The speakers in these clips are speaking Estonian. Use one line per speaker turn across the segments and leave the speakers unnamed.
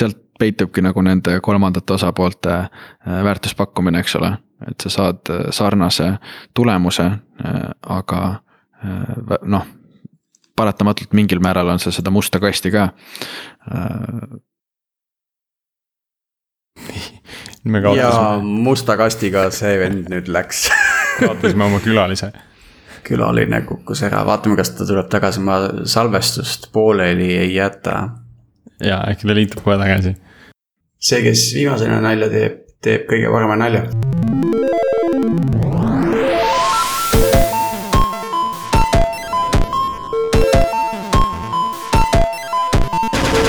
sealt peitubki nagu nende kolmandate osapoolte väärtuspakkumine, eks ole. et sa saad sarnase tulemuse, aga noh, paratamatult mingil määral on see seda musta kasti ka
ja musta kastiga see vend nüüd läks
kaotasime oma külalise.
külaline kukkus ära, vaatame, kas ta tuleb tagasi, ma salvestust pooleli ei jäta.
Ja äkki ta liitub kohe tagasi.
see, kes viimasena nalja teeb, teeb kõige parema nalja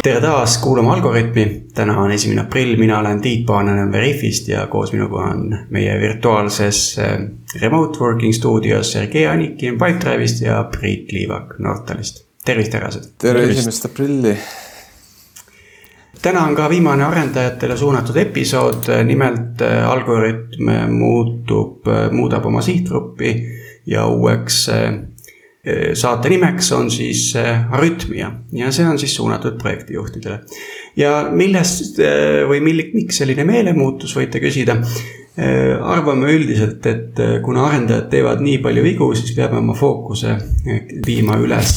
tere taas kuulama Algorütmi. täna on esimene aprill, mina olen Tiit Paananen Veriffist ja koos minuga on meie virtuaalses äh, remote working stuudios Sergei Anikin Pipedrive'ist ja Priit Liivak Nortalist. tervist, härrased.
tere esimest aprilli.
Täna on ka viimane arendajatele suunatud episood, nimelt äh, Algorütm muutub, äh, muudab oma sihtgruppi ja uueks Eh, saate nimeks on siis eh, Arütmia ja see on siis suunatud projektijuhtidele. ja millest eh, või mil-, miks selline meelemuutus, võite küsida. arvame üldiselt, et kuna arendajad teevad nii palju vigu, siis peame oma fookuse viima üles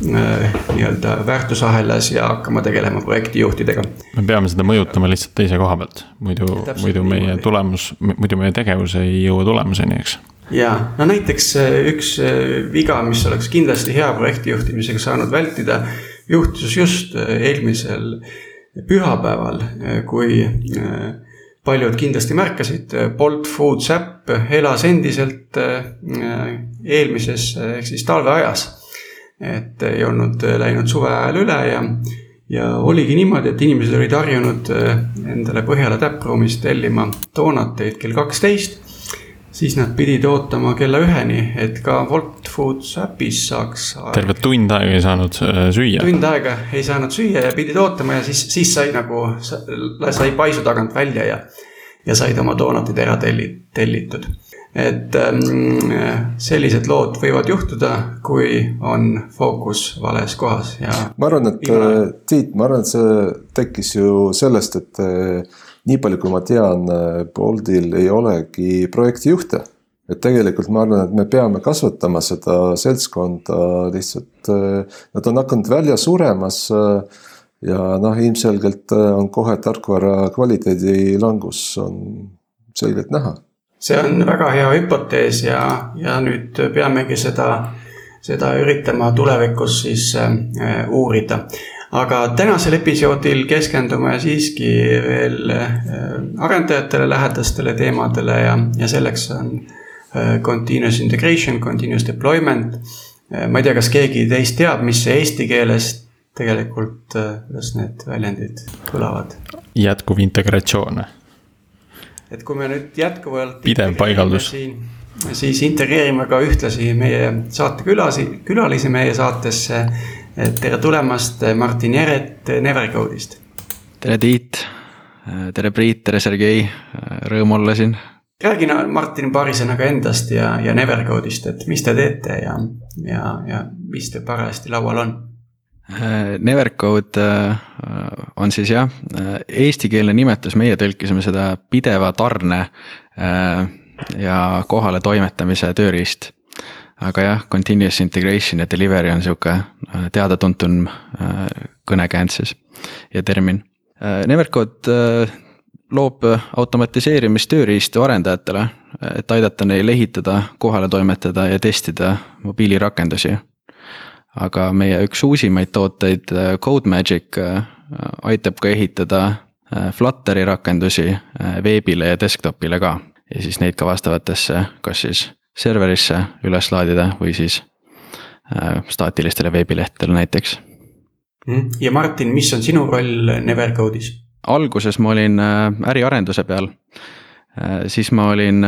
nii-öelda väärtusahelas ja hakkama tegelema projektijuhtidega.
me peame seda mõjutama lihtsalt teise koha pealt, muidu, muidu meie tulemus, muidu meie tegevus ei jõua tulemuseni, eks
ja no näiteks äh, üks äh, viga, mis oleks kindlasti hea projekti juhtimisega saanud vältida, juhtus just äh, eelmisel pühapäeval, kui paljud kindlasti märkasid, Bolt Foods äpp elas endiselt eelmises ehk siis talveajas. et ei olnud läinud suve ajal üle ja, ja oligi niimoodi, et inimesed olid harjunud endale Põhjala täppruumis tellima doonateid kell kaksteist siis nad pidid ootama kella üheni, et ka Wolt Foods äpis saaks.
terve tund aega ei saanud äh, süüa.
tund aega ei saanud süüa ja pidid ootama ja siis, siis sai nagu, sai paisu tagant välja ja, ja said oma doonatid ära telli-, tellitud. et ähm, sellised lood võivad juhtuda, kui on fookus vales kohas ja.
ma arvan, et. Äh, Tiit, ma arvan, et see tekkis ju sellest, et äh, nii palju, kui ma tean, Boltil ei olegi projektijuhte. et tegelikult ma arvan, et me peame kasvatama seda seltskonda lihtsalt, nad on hakanud välja suremas. ja noh, ilmselgelt on kohe tarkvara kvaliteedi langus on selgelt näha.
see on väga hea hüpotees ja, ja nüüd peamegi seda seda üritama tulevikus siis äh, uurida aga tänasel episoodil keskendume siiski veel äh, arendajatele lähedastele teemadele ja, ja selleks on äh, continuous integration, continuous deployment. Äh, ma ei tea, kas keegi teist teab, mis see eesti keeles tegelikult, kuidas need väljendid kõlavad?
jätkuv integratsioon.
et kui me nüüd jätkuvalt.
pidev paigaldus.
siis integreerime ka ühtlasi meie saate külasi, külalisi meie saatesse tere tulemast, Martin Jeret Nevercode'ist.
tere, Tiit. tere, Priit, tere, Sergei, rõõm olla siin.
räägi Martin paari sõnaga endast ja, ja Nevercode'ist, et mis te teete ja, ja, ja mis teil parajasti laual on?
Nevercode on siis jah, eestikeelne nimetus, meie tõlkisime seda pideva tarne ja kohale toimetamise tööriist aga jah, continuous integration ja delivery on sihuke äh, teada-tuntud äh, kõnekäänd siis ja termin. Äh, Nevercode loob automatiseerimistööriistu arendajatele, et aidata neil ehitada, kohale toimetada ja testida mobiilirakendusi. aga meie üks uusimaid tooteid, CodeMagic, aitab ka ehitada Flutteri rakendusi veebile ja desktop'ile ka ja siis neid ka vastavatesse, kas siis serverisse üles laadida või siis äh, staatilistele veebilehtedele näiteks.
Mhm. ja Martin, mis on sinu roll Nevercode'is?
alguses ma olin äh, äriarenduse peal, äh, siis ma olin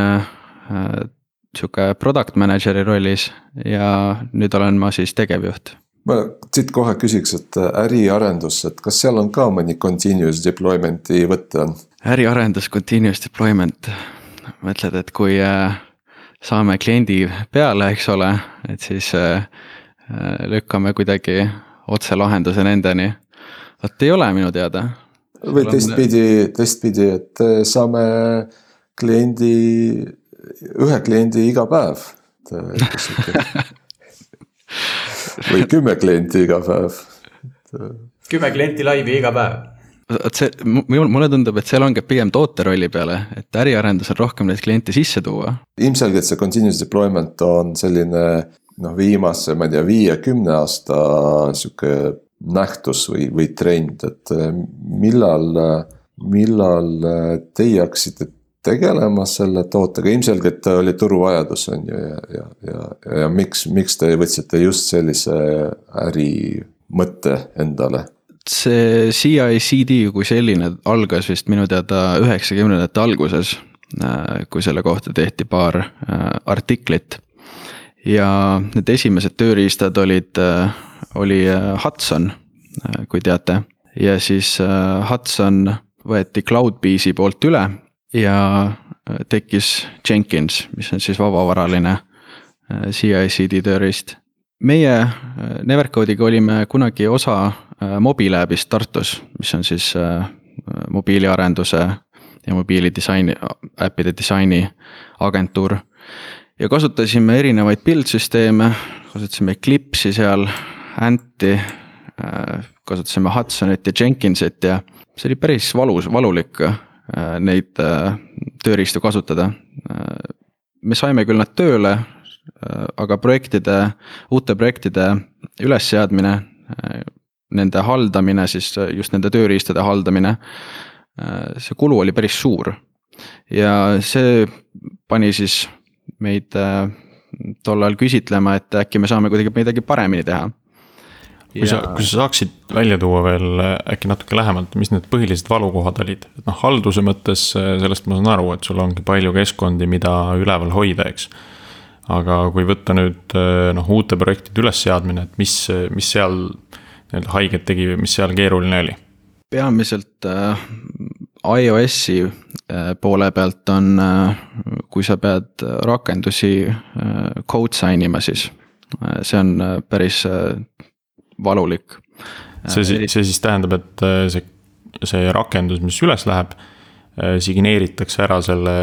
sihuke product manager'i rollis ja nüüd olen ma siis tegevjuht
ma siit kohe küsiks, et äriarendus, et kas seal on ka mõni continuous deployment'i võte on?
äriarendus, continuous deployment, mõtled, et kui saame kliendi peale, eks ole, et siis äh, äh, lükkame kuidagi otselahenduse nendeni. vot ei ole minu teada.
või teistpidi, teistpidi, et saame kliendi, ühe kliendi iga päev. või kümme klienti iga päev.
kümme klienti laivi iga päev
vot see, mulle tundub, et see langeb pigem toote rolli peale, et äriarendusel rohkem neid kliente sisse tuua.
ilmselgelt see continuous deployment on selline noh, viimase, ma ei tea, viie-kümne aasta sihuke nähtus või, või trend, et eh, millal, millal teie hakkasite tegelema selle tootega, ilmselgelt oli turuvajadus, on ju, ja, ja, ja, ja miks, miks te võtsite just sellise ärimõtte endale?
See CI-CD kui selline algas vist minu teada üheksakümnendate alguses, eh, kui selle kohta tehti paar eh, artiklit ja need esimesed tööriistad olid, äh, oli äh, Hudson, äh, kui teate. ja siis Hudson võeti Cloudbeese'i poolt üle ja tekkis Jenkins, mis on siis vabavaraline CI-CD tööriist. Meie Nevercode'iga olime kunagi osa Mobilabist Tartus, mis on siis mobiiliarenduse ja mobiilidisaini, äppide disaini agentuur ja kasutasime erinevaid build-süsteeme, kasutasime Eclipse'i seal, Anti, äh, kasutasime Hudsonit ja Jenkinsit ja see oli päris valus, valulik äh, neid äh, tööriistu kasutada. me saime küll nad tööle, aga projektide, uute projektide ülesseadmine, nende haldamine siis just nende tööriistade haldamine, see kulu oli päris suur ja see pani siis meid äh, tollal küsitlema, et äkki me saame kuidagi midagi paremini teha.
kui sa, kui sa saaksid välja tuua veel äh, äkki natuke lähemalt, mis need põhilised valukohad olid, et noh, halduse mõttes äh, sellest ma saan aru, et sul ongi palju keskkondi, mida üleval hoida, eks. Aga kui võtta nüüd noh, uute projektide ülesseadmine, et mis, mis seal nii-öelda haiget tegi või mis seal keeruline oli?
peamiselt äh, iOS-i äh, poole pealt on, äh, kui sa pead rakendusi äh, code sign ima, siis see on päris valulik.
see, see siis tähendab, et see, see rakendus, mis üles läheb, signeeritakse ära selle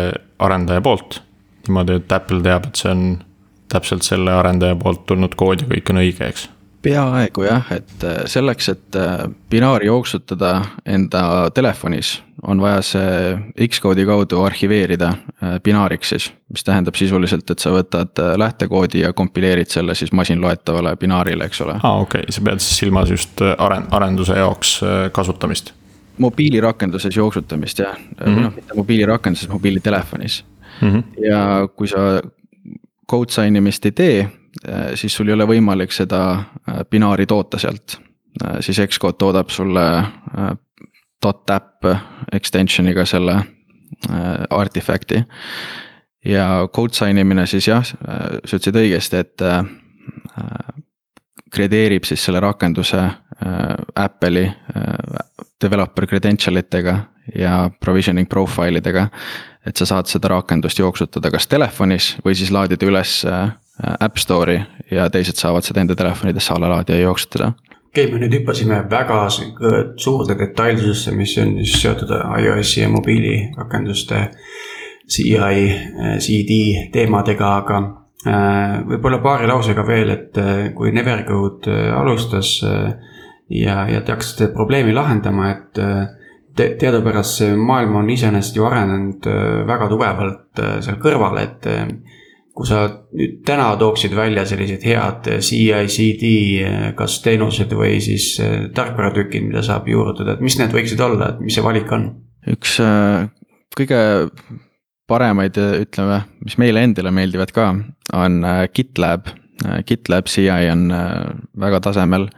arendaja poolt. Niimoodi, et Apple teab, et see on täpselt selle arendaja poolt tulnud kood ja kõik on õige, eks
peaaegu jah, et äh, selleks, et äh, binaari jooksutada enda telefonis, on vaja see Xcode'i kaudu arhiveerida äh, binaariks siis. mis tähendab sisuliselt, et sa võtad lähtekoodi ja kompileerid selle siis masinloetavale binaarile, eks ole.
aa, okei okay., sa pead siis silmas just aren-, arenduse jaoks kasutamist?
mobiilirakenduses jooksutamist jah mm, -hmm. noh mitte mobiilirakenduses, mobiilitelefonis mm. -hmm. ja kui sa code sign imist ei tee Äh, siis sul ei ole võimalik seda äh, binaari toota sealt. Äh, siis Xcode toodab sulle .app extension'iga selle artifact'i. ja code sign imine siis jah, sa ütlesid õigesti, et kredeerib siis selle rakenduse Apple'i developer credential itega ja provisioning profile idega. Et sa saad seda rakendust jooksutada kas telefonis või siis laadida üles Äh, App Store'i ja teised saavad seda enda telefonidesse alla laadida ja jooksutada.
okei okay,, me nüüd hüppasime väga suurde detailsusesse, mis on siis seotud iOS-i ja mobiilirakenduste CI, äh, CD teemadega, aga äh, võib-olla paari lausega veel, et kui Nevercode alustas ja, ja te hakkasite probleemi lahendama, et te, teadupärast see maailm on iseenesest ju arenenud väga tugevalt seal kõrval, et kui sa nüüd täna tooksid välja sellised head CI-CD, kas teenused või siis tarkvaratükid, mida saab juurutada, et mis need võiksid olla, et mis see valik on?
üks äh, kõige paremaid, ütleme, mis meile endile meeldivad ka, on äh, GitLab. Äh, GitLab CI on väga tasemel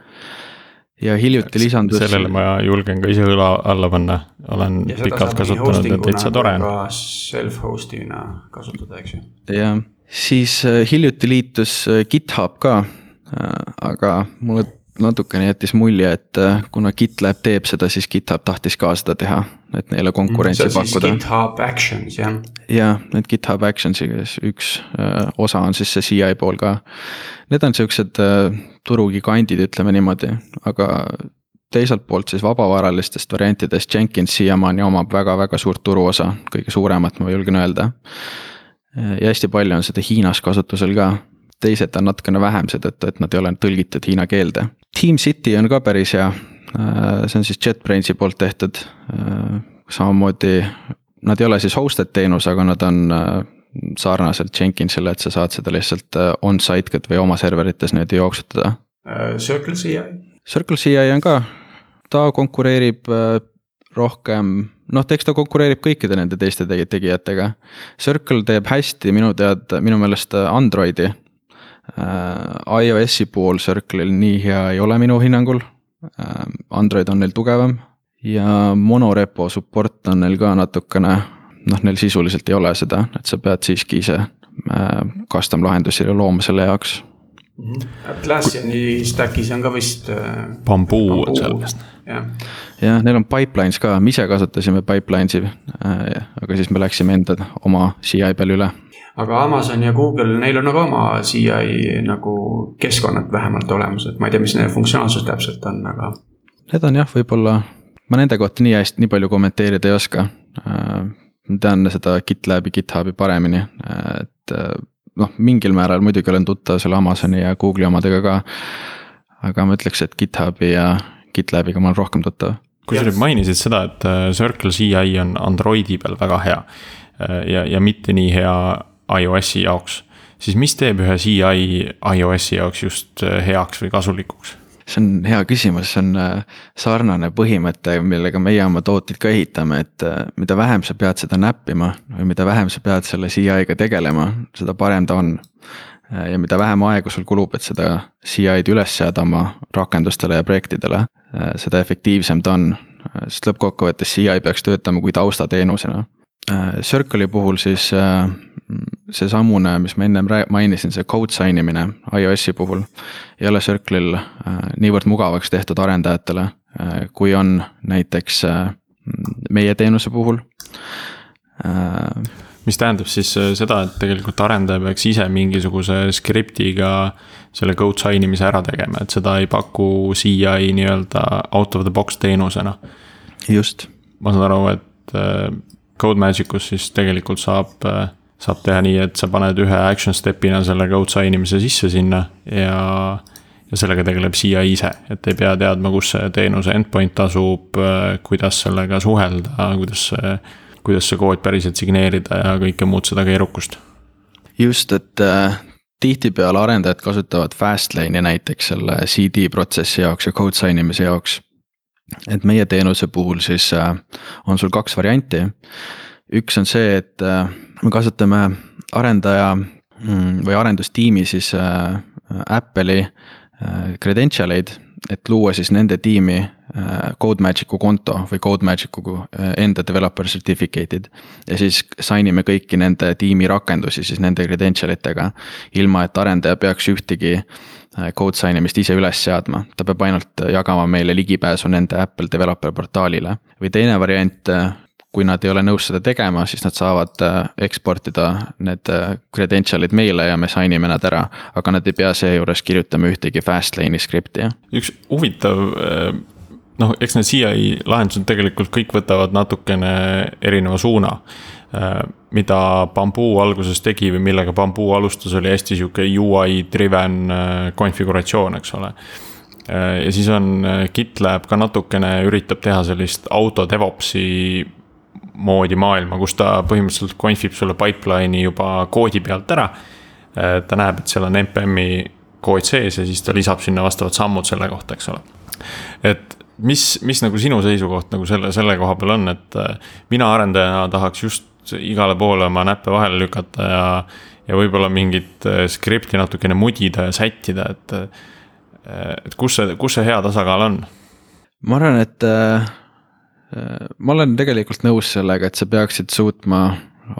ja hiljuti lisandus.
sellele ma julgen ka ise õla alla panna, olen pikalt kasutanud ja täitsa tore on.
Self-hosting'ina kasutada, eks ju.
jah siis äh, hiljuti liitus äh, GitHub ka, äh, aga mulle natukene jättis mulje, et kuna GitLab teeb seda, siis GitHub tahtis ka seda teha, et neile konkurentsi mm, pakkuda.
GitHub Actions jah.
jah, need GitHub Actionsi üks osa on siis see CI pool ka. Need on siuksed turugigandid, ütleme niimoodi, aga teiselt poolt siis vabavaralistest variantidest Jenkins siiamaani omab väga-väga suurt turuosa, kõige suuremat, ma julgen öelda. ja hästi palju on seda Hiinas kasutusel ka, teised on natukene vähem seetõttu, et nad ei ole tõlgitud hiina keelde. Team City on ka päris hea, see on siis JetBrainsi poolt tehtud, samamoodi nad ei ole siis hosted teenus, aga nad on sarnaselt Jenkinsile, et sa saad seda lihtsalt on-site või oma serverites niimoodi jooksutada.
Circle CI
Circle CI on ka, ta konkureerib äh, rohkem, noh, eks ta konkureerib kõikide nende teiste tegijatega. Circle teeb hästi minu teada, minu meelest äh, Androidi. Äh, iOS-i pool Circle'il nii hea ei ole minu hinnangul. Android on neil tugevam ja monorepo support on neil ka natukene, noh, neil sisuliselt ei ole seda, et sa pead siiski ise custom lahendusi looma selle jaoks
Atlassiani stack'is on ka vist.
bambuu on seal vist.
jah,
neil on pipelines ka, me ise kasutasime pipelines'i äh,, aga siis me läksime enda oma CI peale üle.
aga Amazon ja Google, neil on nagu oma CI nagu keskkonnad vähemalt olemas, et ma ei tea, mis nende funktsionaalsus täpselt on, aga.
Need on jah, võib-olla, ma nende kohta nii hästi, nii palju kommenteerida ei oska äh,. Tean seda GitLabi, GitHubi paremini, et äh, noh, mingil määral muidugi olen tuttav selle Amazoni ja Google'i omadega ka. aga ma ütleks, et GitHubi ja GitLabiga ma olen rohkem tuttav.
kui sa nüüd mainisid seda, et äh, Circle CI on Androidi peal väga hea äh, ja, ja mitte nii hea iOS-i jaoks, siis mis teeb ühe CI iOS-i jaoks just heaks või kasulikuks?
See on hea küsimus, see on äh, sarnane põhimõte, millega meie oma tooteid ka ehitame, et äh, mida vähem sa pead seda näppima või mida vähem sa pead selle CI-ga tegelema, seda parem ta on. Äh, ja mida vähem aega sul kulub, et seda CI-d üles seada oma rakendustele ja projektidele, seda efektiivsem ta on. sest lõppkokkuvõttes CI peaks töötama kui taustateenusena. Circle'i puhul siis seesamune, mis ma ennem mainisin, see code sign imine iOS-i puhul ei ole Circle'il äh, niivõrd mugavaks tehtud arendajatele, äh, kui on näiteks äh, meie teenuse puhul.
mis tähendab siis seda, et tegelikult arendaja peaks ise mingisuguse skriptiga selle code sign imise ära tegema, et seda ei paku CI nii-öelda out of the box teenusena.
just.
ma saan aru, et CodeMagicus siis tegelikult saab saab teha nii, et sa paned ühe action step'ina selle code sign imise sisse sinna ja. ja sellega tegeleb CI ise, et ei pea teadma, kus see teenuse endpoint asub, kuidas sellega suhelda, kuidas see. kuidas see kood päriselt signeerida ja kõike muud seda keerukust.
just, et äh, tihtipeale arendajad kasutavad Fastlane'i näiteks selle CD protsessi jaoks ja code sign imise jaoks. Et meie teenuse puhul siis äh, on sul kaks varianti. üks on see, et äh, me kasutame arendaja mm, või arendustiimi siis äh, Apple'i credential eid, et luua siis nende tiimi äh, CodeMagicu konto või CodeMagicu enda developer certificate'id. ja siis sign ime kõiki nende tiimi rakendusi siis nende credential itega, ilma et arendaja peaks ühtegi code sign imist ise üles seadma, ta peab ainult jagama meile ligipääsu nende Apple developer portaalile. või teine variant kui nad ei ole nõus seda tegema, siis nad saavad äh, eksportida need äh, credential'id meile ja me sign ime nad ära. aga nad ei pea seejuures kirjutama ühtegi Fastlane'i skripti.
üks huvitav äh, noh, eks need CI lahendused tegelikult kõik võtavad natukene erineva suuna. mida Bamboo alguses tegi või millega Bamboo alustas, oli hästi sihuke UI driven konfiguratsioon, eks ole ja siis on GitLab ka natukene üritab teha sellist auto DevOpsi moodi maailma, kus ta põhimõtteliselt confib sulle pipeline'i juba koodi pealt ära. ta näeb, et seal on npm-i kood sees ja siis ta lisab sinna vastavad sammud selle kohta, eks ole. et mis, mis nagu sinu seisukoht nagu selle, selle koha peal on, et äh, mina arendajana tahaks just igale poole oma näppe vahele lükata ja. ja võib-olla mingit äh, skripti natukene mudida ja sättida, et. Äh, et kus see, kus see hea tasakaal on?
ma arvan, et äh ma olen tegelikult nõus sellega, et sa peaksid suutma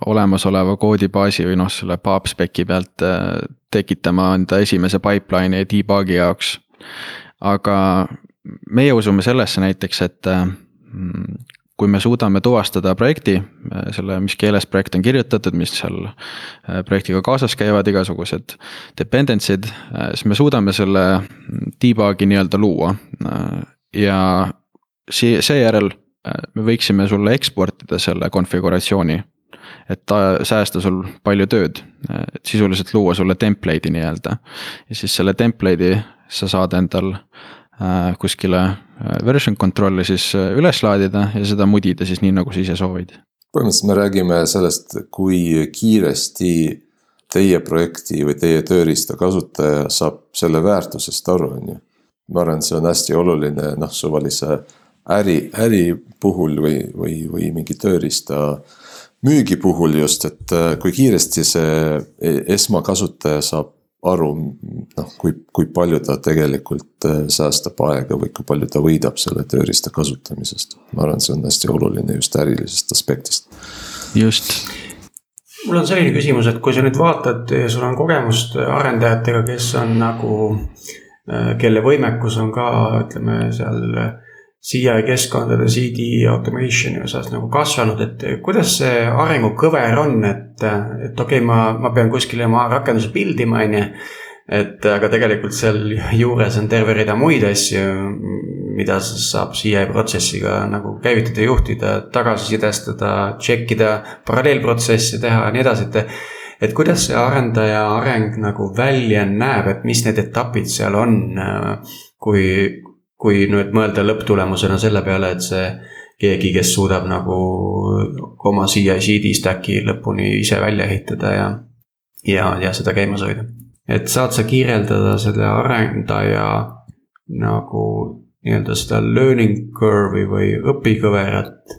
olemasoleva koodibaasi või noh, selle PubSpec'i pealt äh, tekitama enda esimese pipeline'i debug'i jaoks. aga meie usume sellesse näiteks, et äh, kui me suudame tuvastada projekti, äh, selle, mis keeles projekt on kirjutatud, mis seal projektiga kaasas käivad, igasugused dependency'd, siis me suudame selle debug'i nii-öelda luua ja see, seejärel me võiksime sulle eksportida selle konfiguratsiooni. et ta säästa sul palju tööd, et sisuliselt luua sulle template'i nii-öelda. ja siis selle template'i sa saad endal äh, kuskile äh, version control'i siis äh, üles laadida ja seda mudida siis nii, nagu sa ise soovid.
põhimõtteliselt me räägime sellest, kui kiiresti teie projekti või teie tööriista kasutaja saab selle väärtusest aru, on ju. ma arvan, et see on hästi oluline, noh, suvalise äri, äri puhul või, või, või mingi tööriista müügi puhul just, et kui kiiresti see e-, esmakasutaja saab aru, noh, kui, kui palju ta tegelikult äh, säästab aega või kui palju ta võidab selle tööriista kasutamisest. ma arvan, see on hästi oluline just ärilisest aspektist.
just.
mul on selline küsimus, et kui sa nüüd vaatad, sul on kogemust arendajatega, kes on nagu, äh, kelle võimekus on ka, ütleme seal CI keskkondade CD automation'i osas nagu kasvanud, et kuidas see arengukõver on, et, et okei okay,, ma, ma pean kuskile oma rakenduse pildima, on ju. et aga tegelikult seal juures on terve rida muid asju, mida saab CI protsessiga nagu käivitada, juhtida, tagasisidestada, check ida, paralleelprotsesse teha ja nii edasi, et et kuidas see arendaja areng nagu välja näeb, et mis need etapid seal on, kui, kui nüüd mõelda lõpptulemusena selle peale, et see keegi, kes suudab nagu oma CI-CD stack'i lõpuni ise välja ehitada ja, ja, ja seda käimas hoida. et saad sa kirjeldada selle arendaja nagu nii-öelda seda learning curve'i või õpikõverat.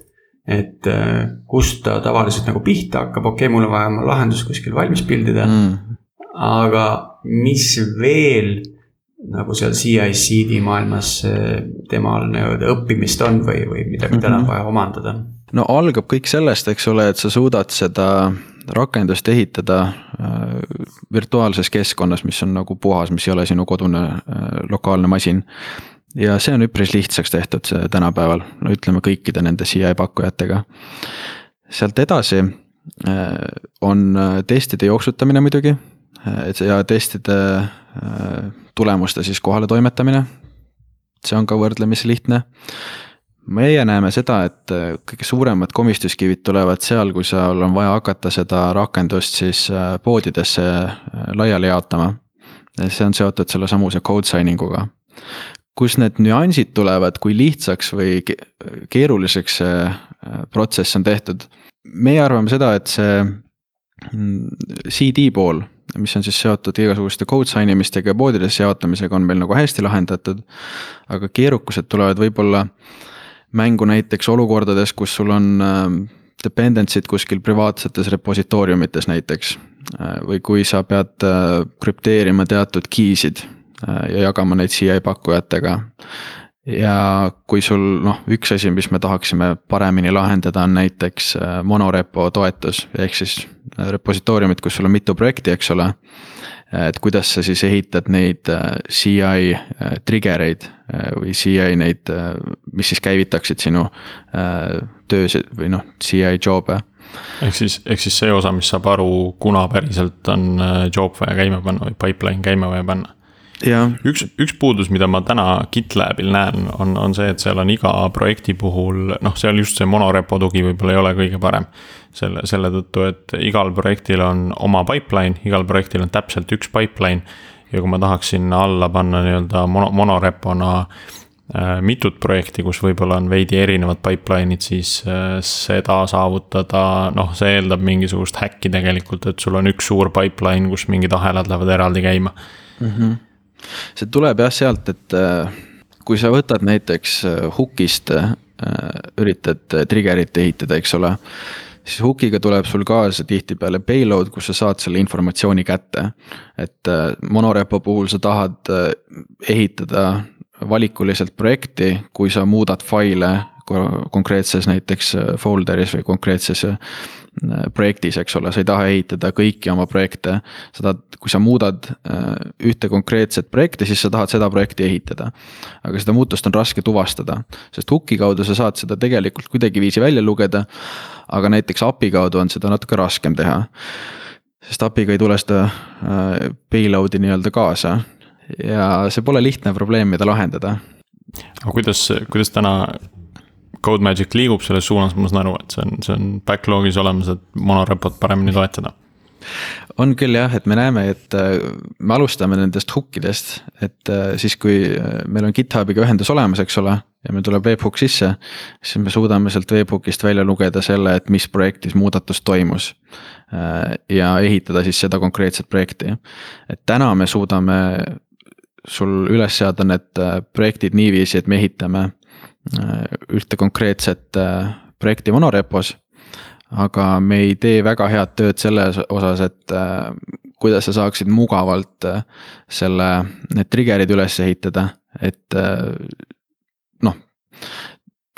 et äh, kust ta tavaliselt nagu pihta hakkab, okei okay,, mul on vaja oma lahendus kuskil valmis pildida mm.. aga mis veel nagu seal CI-CD maailmas temal nii-öelda õppimist on või, või midagi mm -hmm. tal on vaja omandada?
no algab kõik sellest, eks ole, et sa suudad seda rakendust ehitada äh, virtuaalses keskkonnas, mis on nagu puhas, mis ei ole sinu kodune äh, lokaalne masin. ja see on üpris lihtsaks tehtud see tänapäeval, no ütleme kõikide nende CI pakkujatega. sealt edasi on testide jooksutamine muidugi, et ja testide äh, tulemuste siis kohale toimetamine. see on ka võrdlemisi lihtne. meie näeme seda, et äh, kõige suuremad komistuskivid tulevad seal, kui seal on vaja hakata seda rakendust siis äh, poodidesse äh, laiali jaotama. see on seotud sellesamuse code signing uga kus need nüansid tulevad, kui lihtsaks või keeruliseks see protsess on tehtud. meie arvame seda, et see mm, CD pool mis on siis seotud igasuguste code sign imistega ja poodidesse jaotamisega, on meil nagu hästi lahendatud. aga keerukused tulevad võib-olla mängu näiteks olukordades, kus sul on ähm, dependency'd kuskil privaatsetes repositooriumites näiteks. Äh, või kui sa pead äh, krüpteerima teatud key'sid äh, ja jagama neid CI pakkujatega ja kui sul noh, üks asi, mis me tahaksime paremini lahendada, on näiteks äh, monorepo toetus, ehk siis äh, repositooriumid, kus sul on mitu projekti, eks ole. et kuidas sa siis ehitad neid äh, CI trigger eid või CI neid, mis siis käivitaksid sinu töösid või noh, CI job'e
ehk siis, ehk siis see osa, mis saab aru, kuna päriselt on job vaja käima panna või pipeline käima vaja panna üks, üks puudus, mida ma täna GitLabil näen, on, on see, et seal on iga projekti puhul, noh, seal just see monorepo tugi võib-olla ei ole kõige parem. selle, selle tõttu, et igal projektil on oma pipeline, igal projektil on täpselt üks pipeline. ja kui ma tahaks sinna alla panna nii-öelda mono, monorepona äh, mitut projekti, kus võib-olla on veidi erinevad pipeline'id, siis äh, seda saavutada, noh, see eeldab mingisugust häkki tegelikult, et sul on üks suur pipeline, kus mingid ahelad lähevad eraldi käima mm.
-hmm see tuleb jah sealt, et äh, kui sa võtad näiteks äh, hukist, äh, üritad trigger'it ehitada, eks ole. siis hukiga tuleb sul kaasa tihtipeale payload, kus sa saad selle informatsiooni kätte. et monorepo puhul sa tahad ehitada valikuliselt projekti, kui sa muudad faile konkreetses näiteks folder'is või konkreetses projektis, eks ole, sa ei taha ehitada kõiki oma projekte. sa tahad, kui sa muudad äh, ühte konkreetset projekti, siis sa tahad seda projekti ehitada. aga seda muutust on raske tuvastada, sest hooki kaudu sa saad seda tegelikult kuidagiviisi välja lugeda. aga näiteks API kaudu on seda natuke raskem teha. sest API-ga ei tule seda äh, payload'i nii-öelda kaasa ja see pole lihtne probleem, mida lahendada
aga kuidas, kuidas täna CodeMagic liigub selles suunas, ma saan aru, et see on, see on backlog'is olemas, et monorepot paremini toetada
on küll jah, et me näeme, et äh, me alustame nendest hook idest, et äh, siis, kui äh, meil on GitHubiga ühendus olemas, eks ole. ja meil tuleb webhook sisse, siis me suudame sealt webhookist välja lugeda selle, et mis projektis muudatus toimus. ja ehitada siis seda konkreetset projekti, et täna me suudame sul üles seada need projektid niiviisi, et me ehitame ühte konkreetset projekti monorepos aga me ei tee väga head tööd selles osas, et äh, kuidas sa saaksid mugavalt äh, selle, need trigger'id üles ehitada, et äh, noh.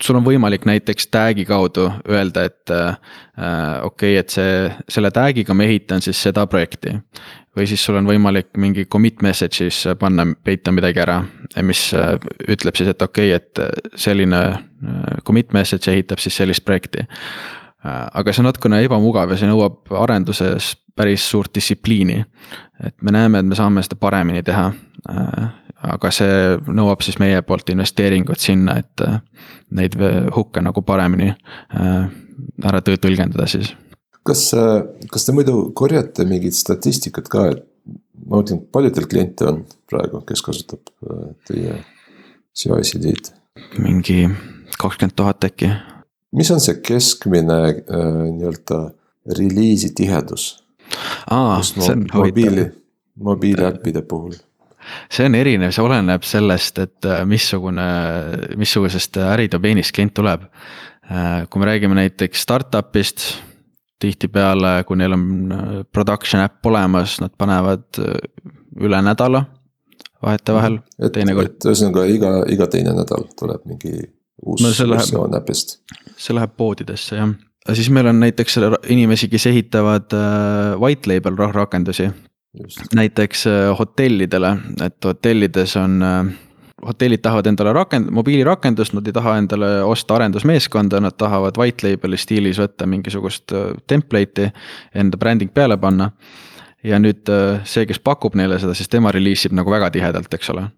sul on võimalik näiteks tag'i kaudu öelda, et äh, okei okay,, et see, selle tag'iga ma ehitan siis seda projekti. Või siis sul on võimalik mingi commit message'is panna, peita midagi ära, mis ütleb siis, et okei okay,, et selline commit message ehitab siis sellist projekti Äh, aga see on natukene ebamugav ja see nõuab arenduses päris suurt distsipliini. et me näeme, et me saame seda paremini teha. Äh, aga see nõuab siis meie poolt investeeringut sinna, et äh, neid hukke nagu paremini ära tõlgendada siis.
Kas, kas te muidu korjate mingit statistikat ka, et ma mõtlen, palju teil kliente on praegu, kes kasutab teie CI-CD-d?
mingi kakskümmend tuhat äkki
mis on see keskmine äh, nii-öelda reliisi tihedus?
aa, see on
mobiili, mobiiliäppide puhul
see on erinev, see oleneb sellest, et äh, missugune, missugusest äridobeenist klient tuleb. Äh, kui me räägime näiteks startup'ist, tihtipeale, kui neil on äh, production äpp olemas, nad panevad üle nädala vahetevahel,
teinekord. et ühesõnaga iga, iga teine nädal tuleb mingi uus no, versioon äpist.
see läheb poodidesse jah, siis meil on näiteks inimesi, kes ehitavad äh, white label rakendusi. näiteks äh, hotellidele, et hotellides on äh, hotellid tahavad endale rakend-, mobiilirakendust, nad ei taha endale osta arendusmeeskonda, nad tahavad white label'i stiilis võtta mingisugust template'i, enda bränding peale panna. ja nüüd see, kes pakub neile seda, siis tema reliisib nagu väga tihedalt, eks ole.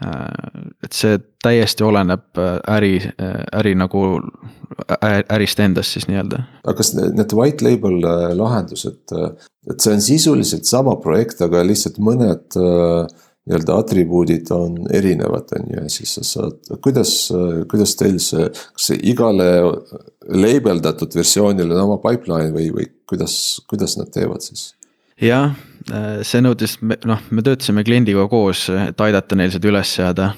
Äh, et see täiesti oleneb äh, äri, äh, äri nagu ärist endast siis nii-öelda.
aga kas need white label lahendused, et see on sisuliselt sama projekt, aga lihtsalt mõned nii-öelda atribuudid on erinevad, on ju, ja siis sa saad, kuidas, kuidas teil see, kas igale labeldatud versioonile on oma pipeline või, või kuidas, kuidas nad teevad siis?
jah, see nõudis, noh, me töötasime kliendiga koos, et aidata neil seda üles seada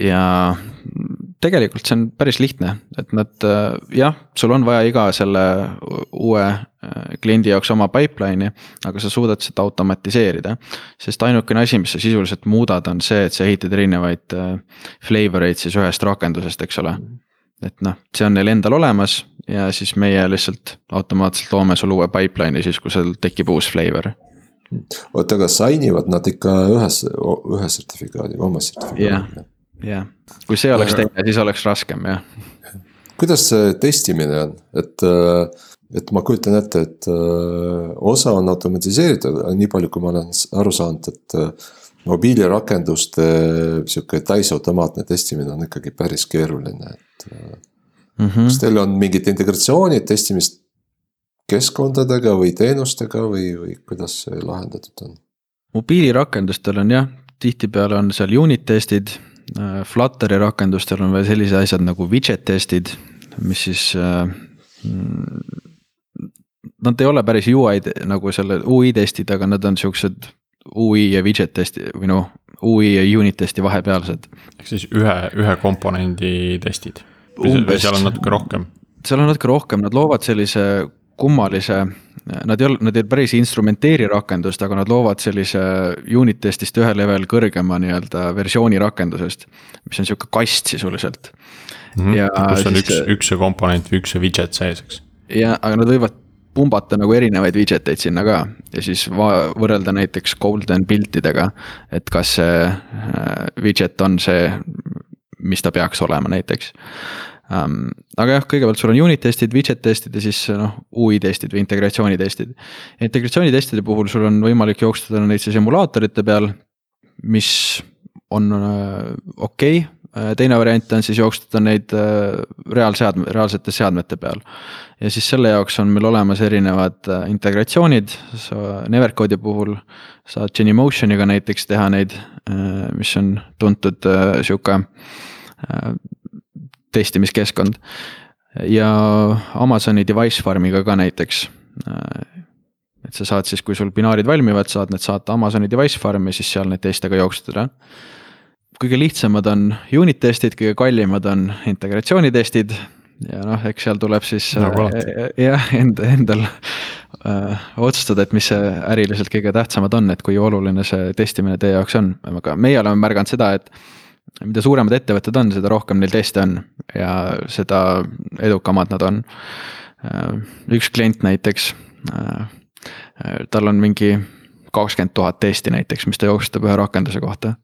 ja tegelikult see on päris lihtne, et nad äh, jah, sul on vaja iga selle uue kliendi jaoks oma pipeline'i, aga sa suudad seda automatiseerida. sest ainukene asi, mis sa sisuliselt muudad, on see, et sa ehitad erinevaid flavor eid siis ühest rakendusest, eks ole. et noh, see on neil endal olemas ja siis meie lihtsalt automaatselt loome sulle uue pipeline'i siis, kui seal tekib uus flavor.
oota, aga sign ivad nad ikka ühes, ühe sertifikaadiga, oma sertifikaadiga?
jah, jah, kui see oleks aga... teine, siis oleks raskem jah.
kuidas see testimine on, et, et ma kujutan ette, et osa on automatiseeritud, nii palju, kui ma olen aru saanud, et mobiilirakenduste sihuke täisautomaatne testimine on ikkagi päris keeruline, et mm. -hmm. kas teil on mingid integratsioonid testimist keskkondadega või teenustega või, või kuidas see lahendatud on?
mobiilirakendustel on jah, tihtipeale on seal unit testid. Äh, Flutteri rakendustel on veel sellised asjad nagu widget testid, mis siis äh,. Nad ei ole päris UI nagu selle UI testid, aga nad on siuksed UI ja widget testi või noh, UI ja unit testi vahepealsed.
ehk siis ühe, ühe komponendi testid umbes. seal on natuke rohkem.
seal on natuke rohkem, nad loovad sellise kummalise, nad ei ole, nad ei päris instrumenteeri rakendust, aga nad loovad sellise unit test'ist ühe level kõrgema nii-öelda versiooni rakendusest. mis on sihuke kast sisuliselt
mm. -hmm. ja kus on siis, üks, üks see komponent või üks see widget sees, eks.
ja, aga nad võivad pumbata nagu erinevaid widget eid sinna ka ja siis võrrelda näiteks golden build idega. et kas see äh, widget on see mis ta peaks olema näiteks um,. aga jah, kõigepealt sul on unit testid, widget testid ja siis noh, UI testid või integratsiooni testid. integratsiooni testide puhul sul on võimalik jooksutada neid siis emulaatorite peal, mis on äh, okei okay,, teine variant on siis jooksutada neid reaalseadme, reaalsete seadmete peal. ja siis selle jaoks on meil olemas erinevad integratsioonid, Nevercode'i puhul saad Genymotioniga näiteks teha neid, mis on tuntud sihuke testimiskeskkond. ja Amazoni device farm'iga ka näiteks et sa saad siis, kui sul binaarid valmivad, saad need saata Amazoni device farm'i, siis seal neid teste ka jooksutada. kõige lihtsamad on unit testid, kõige kallimad on integratsioonitestid ja noh, eks seal tuleb siis
nagu
äh, jah, enda, endal äh, otsustada, et mis see äriliselt kõige tähtsamad on, et kui oluline see testimine teie jaoks on, aga meie oleme märganud seda, et mida suuremad ettevõtted on, seda rohkem neil teste on ja seda edukamad nad on. Äh, üks klient näiteks äh, Äh, tal on mingi kakskümmend tuhat testi näiteks, mis ta jooksutab ühe rakenduse kohta.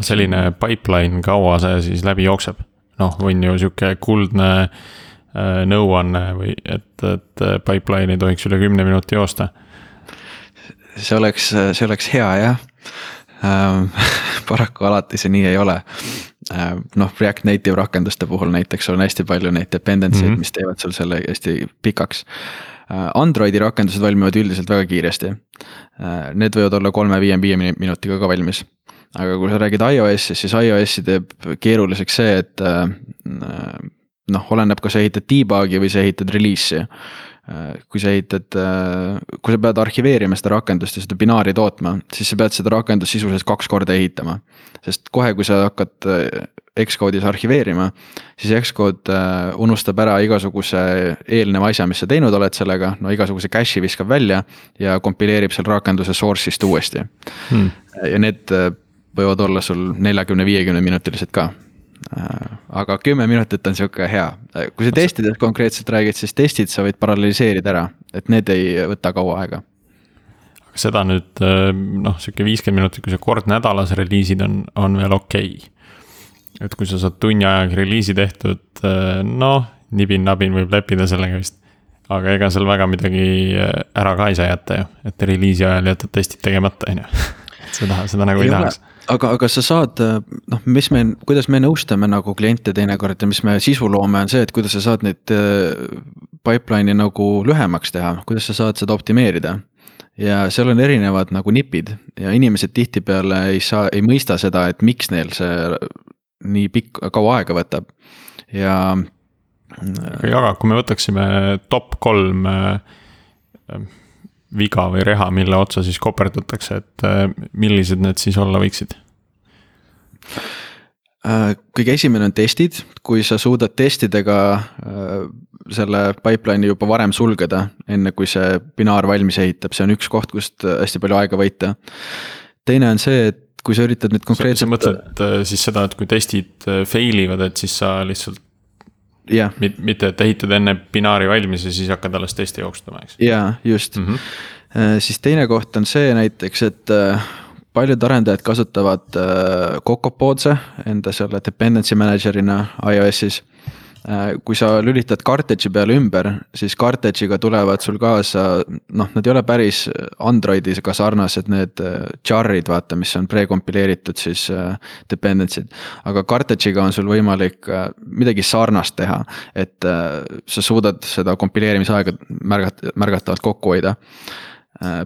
selline pipeline, kaua see siis läbi jookseb? noh, on ju sihuke kuldne nõuanne või et, et pipeline ei tohiks üle kümne minuti joosta.
see oleks, see oleks hea jah paraku alati see nii ei ole. Äh, noh, React Native rakenduste puhul näiteks on hästi palju neid dependency eid mm, -hmm. mis teevad sul selle hästi pikaks Äh, Androidi rakendused valmivad üldiselt väga kiiresti. Äh, need võivad olla kolme-viie-viie minutiga ka valmis. aga kui sa räägid iOS-ist, siis iOS-i teeb keeruliseks see, et äh, noh, oleneb, kas sa ehitad debug'i või sa ehitad reliisi kui sa ehitad, kui sa pead arhiveerima seda rakendust ja seda binaari tootma, siis sa pead seda rakendust sisuliselt kaks korda ehitama. sest kohe, kui sa hakkad Xcode'is arhiveerima, siis Xcode äh, unustab ära igasuguse eelneva asja, mis sa teinud oled sellega, no igasuguse cache'i viskab välja ja kompileerib seal rakenduse source'ist uuesti. Hmm.. ja need äh, võivad olla sul neljakümne, viiekümne minutilised ka. äh, aga kümme minutit on sihuke hea, kui sa testidest konkreetselt räägid, siis testid sa võid paralleeliseerida ära, et need ei võta kaua aega.
aga seda nüüd noh, sihuke viiskümmend minutit, kui sa kord nädalas reliisid, on, on veel okei okay et kui sa saad tunni ajaga reliisi tehtud, eh, noh, nibin-nabin võib leppida sellega vist. aga ega seal väga midagi ära ka ei saa jätta ju, et reliisi ajal jätad testid tegemata, on ju. seda, seda nagu ei, ei tahaks
aga, aga sa saad, noh, mis me, kuidas me nõustame nagu kliente teinekord ja mis me sisu loome, on see, et kuidas sa saad neid eh, pipeline'i nagu lühemaks teha, kuidas sa saad seda optimeerida ja seal on erinevad nagu nipid ja inimesed tihtipeale ei saa, ei mõista seda, et miks neil see nii pikk, kaua aega võtab ja.
aga jaga, kui me võtaksime top kolm äh, viga või reha, mille otsa siis koperdatakse, et äh, millised need siis olla võiksid?
Äh, kõige esimene on testid, kui sa suudad testidega selle pipeline'i juba varem sulgeda, enne kui see binaar valmis ehitab, see on üks koht, kust hästi palju aega võita. teine on see, et kui sa üritad nüüd konkreetselt.
sa mõtled äh, siis seda, et kui testid äh, fail ivad, et siis sa lihtsalt.
Jah.
mitte, et ehitad enne binaari valmis ja siis hakkad alles testi jooksutama, eks.
jaa, just mm. -hmm. siis teine koht on see näiteks, et paljud arendajad kasutavad Cocopodse enda selle dependency manager'ina iOS-is Äh, kui sa lülitad Cartridge'i peale ümber, siis Cartridge'iga tulevad sul kaasa, noh, nad ei ole päris Androidiga sarnased, need char'id, äh, vaata, mis on prekompileeritud siis äh, dependency'd. aga Cartridge'iga on sul võimalik midagi sarnast teha, et sa suudad seda kompileerimisaega märgata, märgatavalt kokku hoida.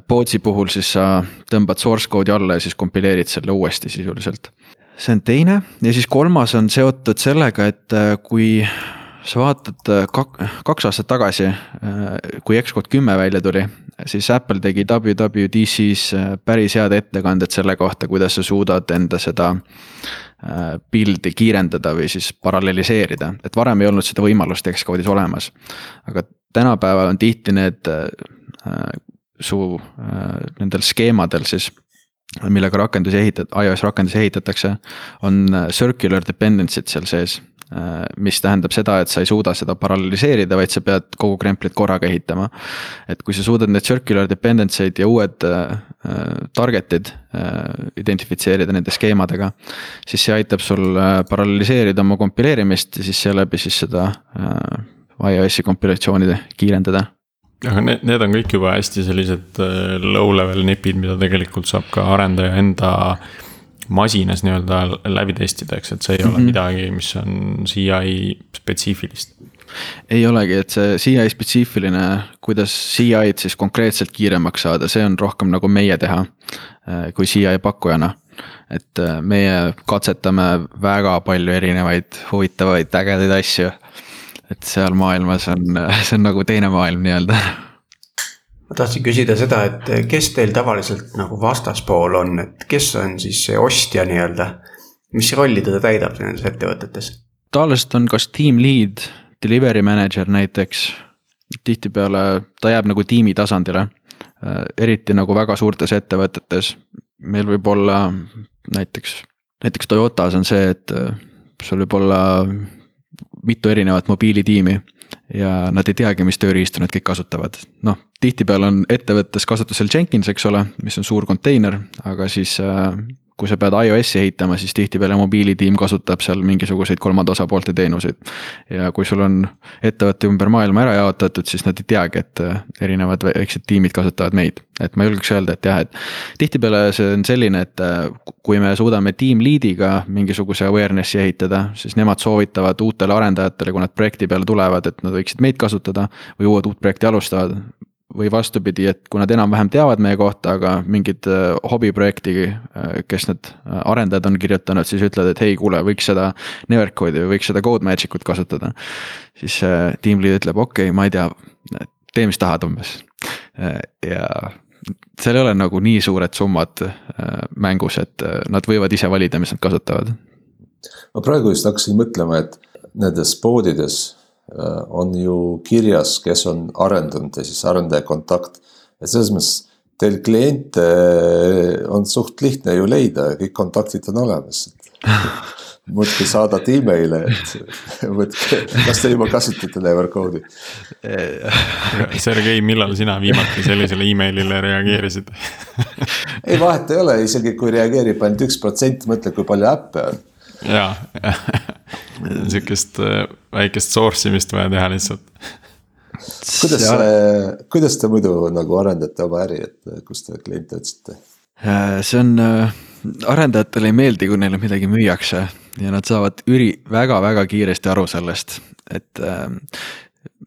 Poodsi puhul siis sa tõmbad source code'i alla ja siis kompileerid selle uuesti sisuliselt see on teine ja siis kolmas on seotud sellega, et äh, kui sa vaatad äh, kak-, kaks aastat tagasi, äh, kui Xcode kümme välja tuli, siis Apple tegi WWDC-s päris head ettekanded selle kohta, kuidas sa suudad enda seda pildi kiirendada või siis paralleliseerida, et varem ei olnud seda võimalust Xcode'is olemas. aga tänapäeval on tihti need su nendel skeemadel siis millega rakendusi ehitad, iOS rakendusi ehitatakse, on äh, circular dependency'd seal sees. Äh, mis tähendab seda, et sa ei suuda seda paralleliseerida, vaid sa pead kogu kremplit korraga ehitama. et kui sa suudad need circular dependency eid ja uued äh, target'id identifitseerida nende skeemadega. siis see aitab sul paralleliseerida oma kompileerimist ja siis seeläbi siis seda iOS-i kompilatsiooni kiirendada
aga need, need on kõik juba hästi sellised äh, low level nipid, mida tegelikult saab ka arendaja enda masinas nii-öelda läbi testida, eks, et see ei mm -hmm. ole mhm. midagi, mis on CI spetsiifilist
ei olegi, et see CI spetsiifiline, kuidas CI-d siis konkreetselt kiiremaks saada, see on rohkem nagu meie teha äh, kui CI pakkujana. et äh, meie katsetame väga palju erinevaid huvitavaid ägedaid asju. Et seal maailmas on, see on nagu teine maailm nii-öelda
ma tahtsin küsida seda, et kes teil tavaliselt nagu vastaspool on, et kes on siis see ostja nii-öelda? mis rolli ta täidab nendes ettevõtetes?
tavaliselt on kas team lead delivery manager näiteks, tihtipeale ta jääb nagu tiimi tasandile. Äh, eriti nagu väga suurtes ettevõtetes, meil võib olla näiteks, näiteks Toyotas on see, et äh, sul võib olla mitu erinevat mobiilitiimi ja nad ei teagi, mis tööriistu nad kõik kasutavad. noh, tihtipeale on ettevõttes kasutusel Jenkins, eks ole, mis on suur konteiner, aga siis äh, kui sa pead iOS-i ehitama, siis tihtipeale mobiilitiim kasutab seal mingisuguseid kolmanda osapoolte teenuseid. ja kui sul on ettevõte ümber maailma ära jaotatud, siis nad ei teagi, et äh, erinevad väiksed tiimid kasutavad meid. et ma julgeks öelda, et jah, et tihtipeale see on selline, et äh, kui me suudame team lead'iga mingisuguse awareness'i ehitada, siis nemad soovitavad uutele arendajatele, kui nad projekti peale tulevad, et nad võiksid meid kasutada või uued uut projekti alustavad või vastupidi, et kui nad enam-vähem teavad meie kohta, aga mingid äh, hobiprojekti, äh, kes need äh, arendajad on kirjutanud, siis ütlevad, et hei, kuule, võiks seda Nevercode'i või võiks seda Codemagic ut kasutada. siis tiim lead ütleb, okei okay,, ma ei tea, tee, mis tahad umbes. ja seal ei ole nagu nii suured summad mängus, et nad võivad ise valida, mis nad kasutavad.
ma praegu just hakkasin mõtlema, et nendes poodides on ju kirjas, kes on arendanud ja siis arendaja kontakt. et selles mõttes teil kliente äh, on suht lihtne ju leida, kõik kontaktid on olemas muudkui saadad email'e, et võtke, kas te juba kasutate Nevercode'i?
Sergei, millal sina viimati sellisele email'ile reageerisid
ei, vahet ei ole, isegi kui reageerib ainult üks protsent, mõtle, kui palju äppe on
jaa, sihukest äh, väikest source imist vaja teha lihtsalt.
kuidas, kuidas te muidu nagu arendate oma äri, et äh, kus te kliente otsite?
Äh, see on, arendajatele ei meeldi, kui neile midagi müüakse ja nad saavad üri, väga-väga kiiresti aru sellest, et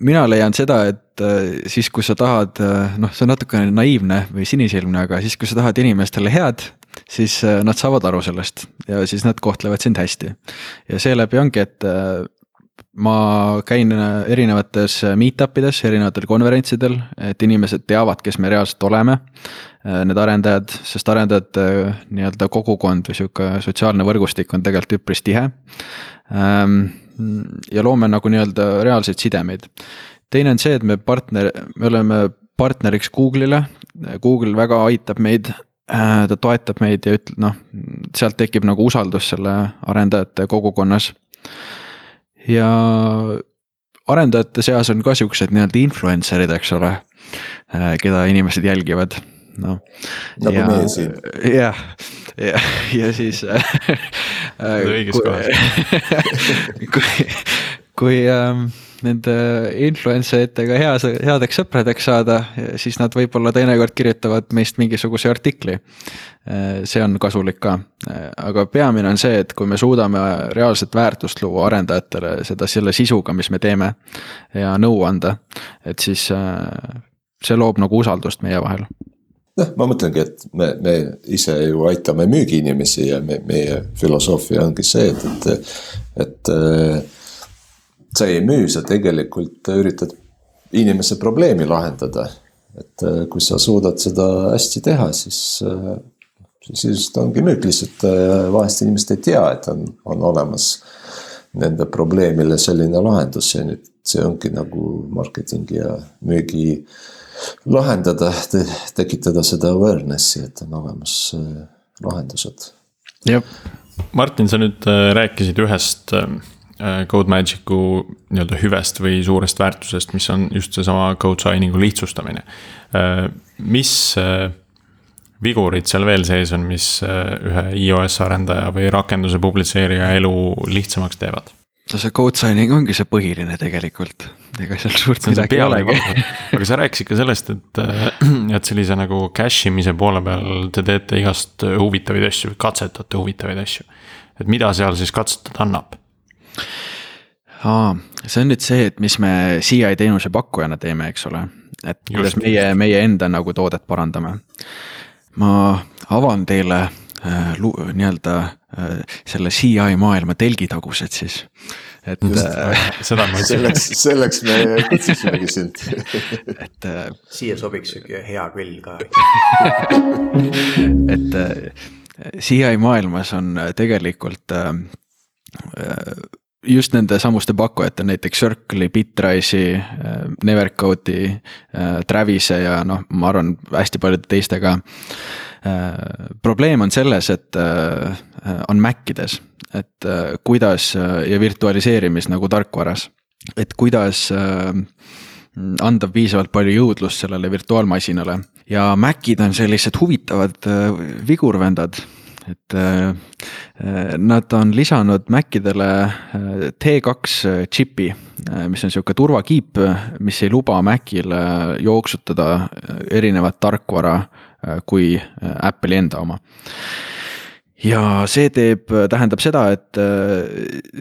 mina leian seda, et siis, kui sa tahad, noh, see on natukene naiivne või sinisilmne, aga siis, kui sa tahad inimestele head siis äh, nad saavad aru sellest ja siis nad kohtlevad sind hästi. ja seeläbi ongi, et äh, ma käin äh, erinevates meet-up ides, erinevatel konverentsidel, et inimesed teavad, kes me reaalselt oleme. Need arendajad, sest arendajate nii-öelda kogukond või sihuke sotsiaalne võrgustik on tegelikult üpris tihe. Ähm, ja loome nagu nii-öelda reaalseid sidemeid. teine on see, et me partner, me oleme partneriks Google'ile, Google väga aitab meid Äh, ta toetab meid ja ütleb, noh, sealt tekib nagu usaldus selle arendajate kogukonnas. ja arendajate seas on ka siuksed nii-öelda influencer'id, eks ole, äh, keda inimesed jälgivad, noh.
nagu ja, meie siin.
jah, ja, ja siis
õiges kohas.
kui, kui ähm, nende influencer itega hea, headeks sõpradeks saada, siis nad võib-olla teinekord kirjutavad meist mingisuguse artikli. see on kasulik ka, aga peamine on see, et kui me suudame reaalset väärtust luua arendajatele, seda selle sisuga, mis me teeme ja nõu anda, et siis see loob nagu usaldust meie vahel
noh, ma mõtlengi, et me, me ise ju aitame müügiinimesi ja me, meie filosoofia ongi see, et, et, et sa ei müü, sa tegelikult üritad inimese probleemi lahendada. et äh, kui sa suudad seda hästi teha, siis, äh, siis sisuliselt ongi müük, lihtsalt äh, vahest inimesed ei tea, et on, on olemas nende probleemile selline lahendus ja nüüd see ongi nagu marketingi ja müügi lahendada te,, tekitada seda awareness'i, et on olemas lahendused.
jah, Martin, sa nüüd rääkisid ühest Äh, CodeMagicu nii-öelda hüvest või suurest väärtusest, mis on just seesama code signing'u lihtsustamine. Äh, mis äh, vigurid seal veel sees on, mis ühe iOS arendaja või rakenduse publitseerija elu lihtsamaks teevad?
No see code signing ongi see põhiline tegelikult, ega seal suurt midagi ei olegi.
aga sa rääkisid ka sellest, et, et sellise nagu cache imise poole peal te teete igast huvitavaid asju, katsetate huvitavaid asju. et mida seal siis katsetada annab?
aa, see on nüüd see, et mis me CI teenuse pakkujana teeme, eks ole. et kuidas just, meie, meie enda nagu toodet parandame. ma avan teile äh, nii-öelda äh, selle CI maailma telgitagused siis et.
Äh, seda ma
ütlesin. selleks, selleks me kutsusimegi sind
et äh,.
siia sobiks sihuke hea grill ka
et äh, CI maailmas on tegelikult äh, just nende samuste pakkujate, näiteks Circle'i, Bitrice'i, äh, Nevercode'i, äh, Travis'e ja noh, ma arvan, hästi paljude teistega. Äh, probleem on selles, et on Macides, et kuidas ja virtualiseerimis nagu tarkvaras, et kuidas anda piisavalt palju jõudlust sellele virtuaalmasinale. Ja Macid on sellised huvitavad vigurvendad. Et äh, nad on lisanud Macidele äh, T2 džipi, äh, mis on sihuke turvakiip, mis ei luba Macil jooksutada erinevat tarkvara kui Apple'i enda oma ja see teeb, tähendab seda, et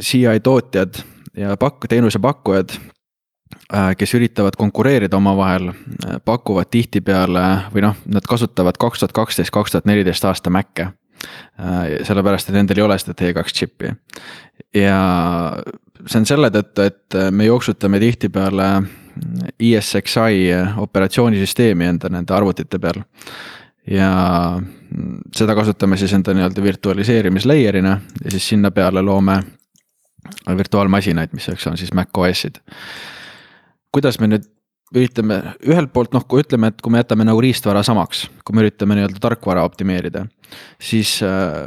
CI tootjad ja pakk, teenusepakkujad, kes üritavad konkureerida omavahel, pakuvad tihtipeale või noh, nad kasutavad kaks tuhat kaksteist, kaks tuhat neliteist aasta Mac'e Äh, sellepärast, et nendel ei ole seda T2 džipi. ja see on selle tõttu, et me jooksutame tihtipeale ESXi operatsioonisüsteemi enda nende arvutite peal. ja seda kasutame siis enda nii-öelda virtualiseerimislayer'ina ja siis sinna peale loome virtuaalmasinaid, mis eks on siis Mac OS-id. kuidas me nüüd üritame ühelt poolt noh, kui ütleme, et kui me jätame nagu riistvara samaks, kui me üritame nii-öelda tarkvara optimeerida, siis äh,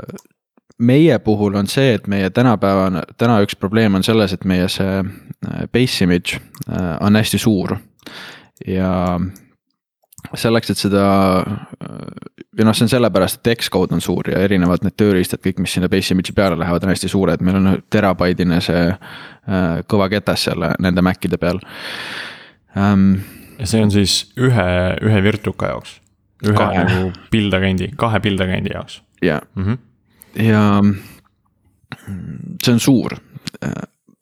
meie puhul on see, et meie tänapäevane, täna üks probleem on selles, et meie see äh, base image äh, on hästi suur ja selleks, et seda või noh, see on sellepärast, et Xcode on suur ja erinevad need tööriistad, kõik, mis sinna base image'i peale lähevad, on hästi suured, meil on terabaidine see kõva ketas seal nende Macide peal
ähm,. ja see on siis ühe, ühe virtuka jaoks? ühe kahe. nagu pildakendi, kahe pildakendi jaoks?
jah mm -hmm., ja see on suur,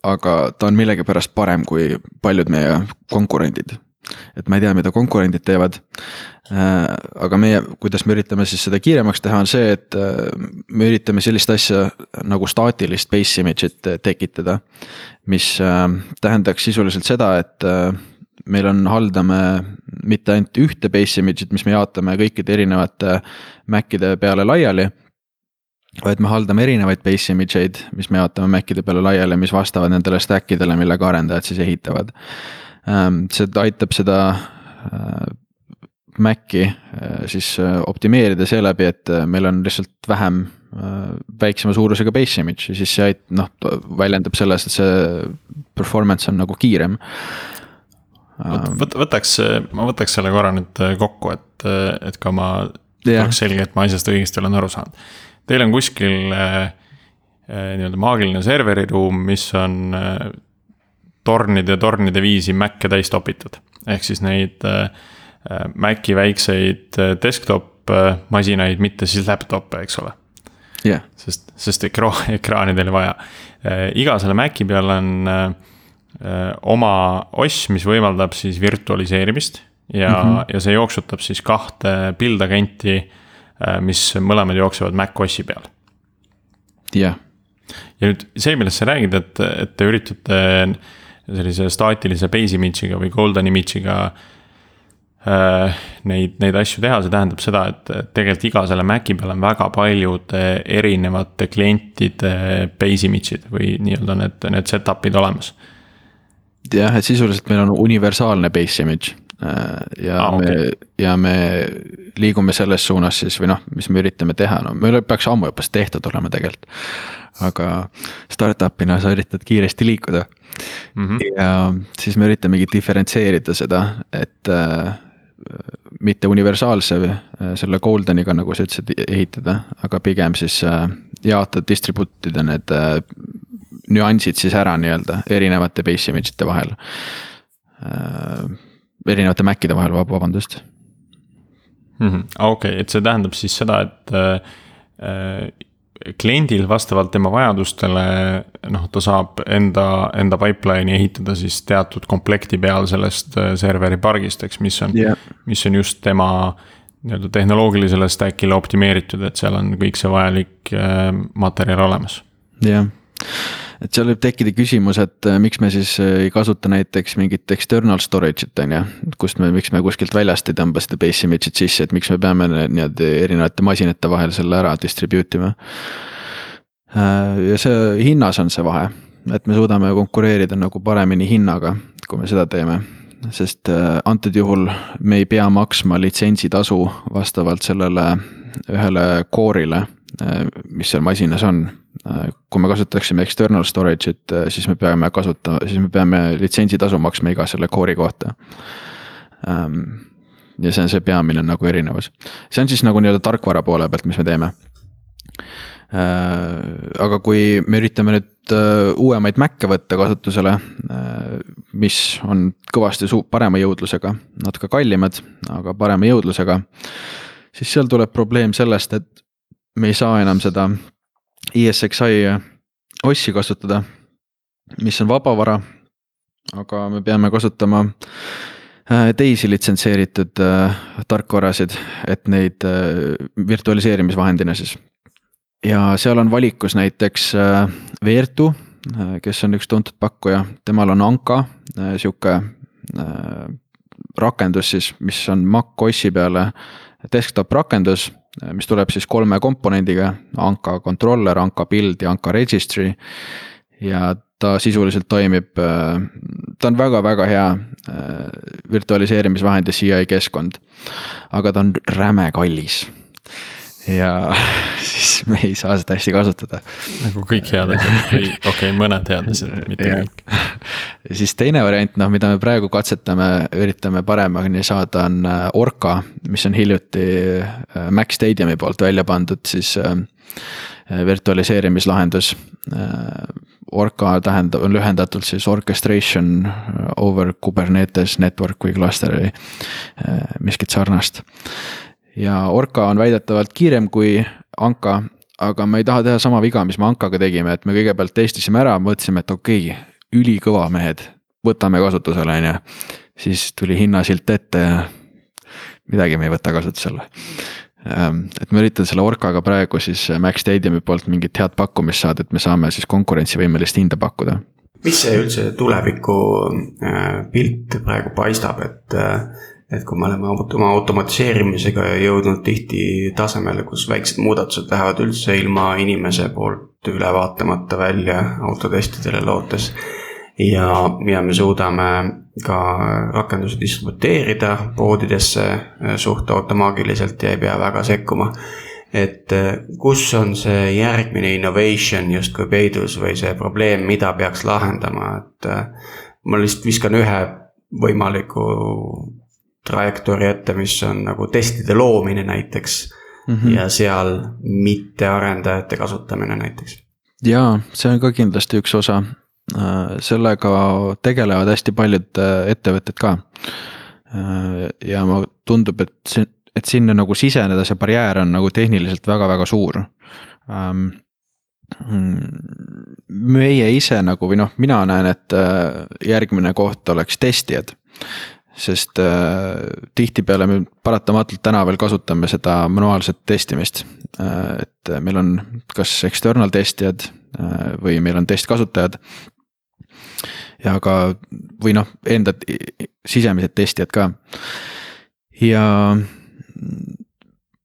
aga ta on millegipärast parem kui paljud meie konkurendid et ma ei tea, mida konkurendid teevad. aga meie, kuidas me üritame siis seda kiiremaks teha, on see, et me üritame sellist asja nagu staatilist base image'it tekitada. mis tähendaks sisuliselt seda, et meil on, haldame mitte ainult ühte base image'it, mis me jaotame kõikide erinevate Macide peale laiali. Vaid me haldame erinevaid base image eid, mis me jaotame Macide peale laiali, mis vastavad nendele stack idele, millega arendajad siis ehitavad. Ähm, see aitab seda äh, Maci äh, siis äh, optimeerida seeläbi, et meil on lihtsalt vähem väiksema suurusega base image ja siis see ait-, noh, väljendab selles, et see performance on nagu kiirem
võt-, võtaks, ma võtaks selle korra nüüd kokku, et, et ka ma oleks selge, et ma asjast õigesti olen aru saanud. Teil on kuskil äh, äh, nii-öelda maagiline serveriruum, mis on äh, tornide, tornide viisi Mac'e täis topitud. ehk siis neid Maci väikseid desktop masinaid, mitte siis laptop'e, eks ole
yeah..
sest, sest ekra-, ekraani teil vaja. iga selle Maci peal on oma oss, mis võimaldab siis virtualiseerimist ja mm, -hmm. ja see jooksutab siis kahte build agent'i, mis mõlemad jooksevad Mac OS-i peal.
jah. Yeah..
ja nüüd see, millest sa räägid, et, et te üritate sellise staatilise base image'iga või golden image'iga äh, neid, neid asju teha, see tähendab seda, et tegelikult iga selle Maci peal on väga paljude erinevate klientide base image'id või nii-öelda need, need setup'id olemas.
Jah, et sisuliselt meil on universaalne base image. äh, ja ah, me okay. ja me liigume selles suunas siis või noh, mis me üritame teha, no meil peaks ammu juba tehtud olema tegelikult. aga startup'ina sa üritad kiiresti liikuda mm. -hmm. ja siis me üritamegi diferentseerida seda, et äh, mitte universaalse äh, selle Goldeniga, nagu sa ütlesid, ehitada, aga pigem siis äh, jaotada, distribute ida need äh, nüansid siis ära nii-öelda erinevate base image ite vahel. Erinevate Macide vahel, vabandust
mm -hmm.. okei okay,, et see tähendab siis seda, et äh, kliendil vastavalt tema vajadustele noh, ta saab enda, enda pipeline'i ehitada siis teatud komplekti peal sellest äh, serveri pargist, eks, mis on yeah., mis on just tema nii-öelda tehnoloogilisele stack'ile optimeeritud, et seal on kõik see vajalik äh, materjal olemas.
jah yeah et seal võib tekkida küsimus, et äh, miks me siis äh, ei kasuta näiteks mingit external storage'it, on ju. kust me, miks me kuskilt väljast ei tõmba seda base image'it sisse, et miks me peame nii-öelda erinevate masinate vahel selle ära distribute ima. Äh, ja see hinnas on see vahe, et me suudame konkureerida nagu paremini hinnaga, kui me seda teeme sest antud juhul me ei pea maksma litsentsitasu vastavalt sellele ühele core'ile, mis seal masinas on kui me kasutaksime external storage'it, siis me peame kasutama, siis me peame litsentsitasu maksma iga selle core'i kohta. Ähm, ja see on see peamine nagu erinevus, see on siis nagu nii-öelda tarkvara poole pealt, mis me teeme. Äh, aga kui me üritame nüüd äh, uuemaid Mac'e võtta kasutusele, äh, mis on kõvasti parema jõudlusega, natuke kallimad, aga parema jõudlusega. siis seal tuleb probleem sellest, et me ei saa enam seda ESXi ossi kasutada, mis on vabavara. aga me peame kasutama äh, teisi litsenseeritud äh, tarkvarasid, et neid äh, virtualiseerimisvahendina siis. ja seal on valikus näiteks Vertu, kes on üks tuntud pakkuja, temal on Anka, sihuke rakendus siis, mis on Mac OS-i peale desktop rakendus mis tuleb siis kolme komponendiga, Anka controller, Anka build ja Anka registry. ja ta sisuliselt toimib, ta on väga-väga hea äh, virtualiseerimisvahend ja CI keskkond. aga ta on räme kallis ja siis me ei saa seda hästi kasutada.
nagu kõik head asjad või okei okay,, mõned head asjad, mitte kõik.
ja siis teine variant, noh, mida me praegu katsetame, üritame paremini saada, on äh, Orca, mis on hiljuti äh, Mac Stadiumi poolt välja pandud siis äh, virtualiseerimislahendus. Orca tähendab, on lühendatult siis orchestration over Kubernetes network või cluster või miskit sarnast ja Orca on väidetavalt kiirem kui Anka, aga me ei taha teha sama viga, mis me Ankaga tegime, et me kõigepealt testisime ära, mõtlesime, et okei okay,, ülikõva mehed, võtame kasutusele, on ju. siis tuli hinnasilt ette ja midagi me ei võta kasutusele. Ehm, et ma üritan selle Orcaga praegu siis Max Stadiumi poolt mingit head pakkumist saada, et me saame siis konkurentsivõimelist hinda pakkuda
mis see üldse tuleviku äh, pilt praegu paistab, et äh, et kui me oleme oma automatiseerimisega jõudnud tihti tasemele, kus väiksed muudatused lähevad üldse ilma inimese poolt üle vaatamata välja autotestidele lootes. ja, ja me suudame ka rakenduse distributeerida poodidesse suht automaagiliselt ja ei pea väga sekkuma. et kus on see järgmine innovation justkui peidus või see probleem, mida peaks lahendama, et ma lihtsalt viskan ühe võimaliku trajektoori ette, mis on nagu testide loomine näiteks mm. -hmm. ja seal mittearendajate kasutamine näiteks.
jaa, see on ka kindlasti üks osa. Äh, sellega tegelevad hästi paljud äh, ettevõtted ka. Äh, ja ma, tundub, et see, et sinna nagu siseneda, see barjäär on nagu tehniliselt väga-väga suur ähm, meie ise nagu või noh, mina näen, et järgmine koht oleks testijad sest äh, tihtipeale me paratamatult täna veel kasutame seda manuaalset testimist äh,. et meil on kas external testijad äh, või meil on testkasutajad. ja ka, või noh, enda sisemised testijad ka. ja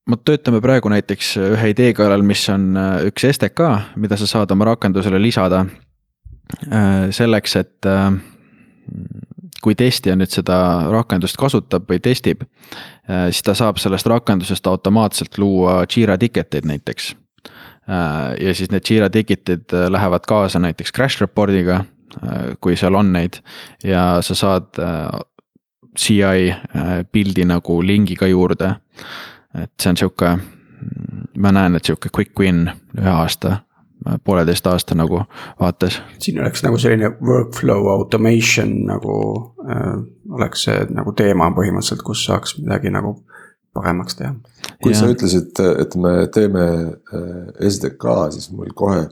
me töötame praegu näiteks ühe idee kallal, mis on äh, üks STK, mida sa saad oma rakendusele lisada. Äh, selleks, et äh, kui testija nüüd seda rakendust kasutab või testib, äh, siis ta saab sellest rakendusest automaatselt luua Jira ticket eid näiteks. Äh, ja siis need Jira ticket'id äh, lähevad kaasa näiteks crash report'iga, kui seal on neid ja sa saad CI pildi nagu lingiga juurde. et see on sihuke, ma näen, et sihuke quick win ühe aasta pooleteist aasta nagu vaates.
siin oleks nagu selline workflow automation nagu äh, oleks see nagu teema põhimõtteliselt, kus saaks midagi nagu paremaks teha.
kui ja. sa ütlesid, et me teeme äh, SDK, siis mul kohe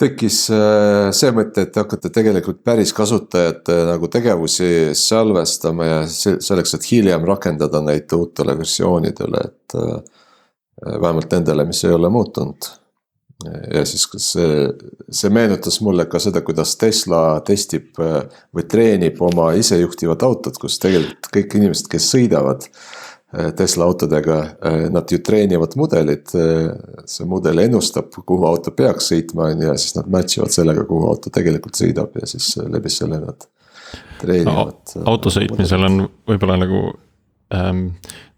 tekkis äh, see mõte, et te hakkate tegelikult päris kasutajate nagu tegevusi salvestama ja selleks, et hiljem rakendada neid uutele versioonidele, et äh, vähemalt nendele, mis ei ole muutunud ja siis see, see meenutas mulle ka seda, kuidas Tesla testib äh, või treenib oma isejuhtivat autot, kus tegelikult kõik inimesed, kes sõidavad äh, Tesla autodega, äh, nad ju treenivad mudelit. see mudel ennustab, kuhu auto peaks sõitma, on ju, ja siis nad match ivad sellega, kuhu auto tegelikult sõidab ja siis läbi selle nad treenivad
no,. auto sõitmisel on võib-olla nagu ähm,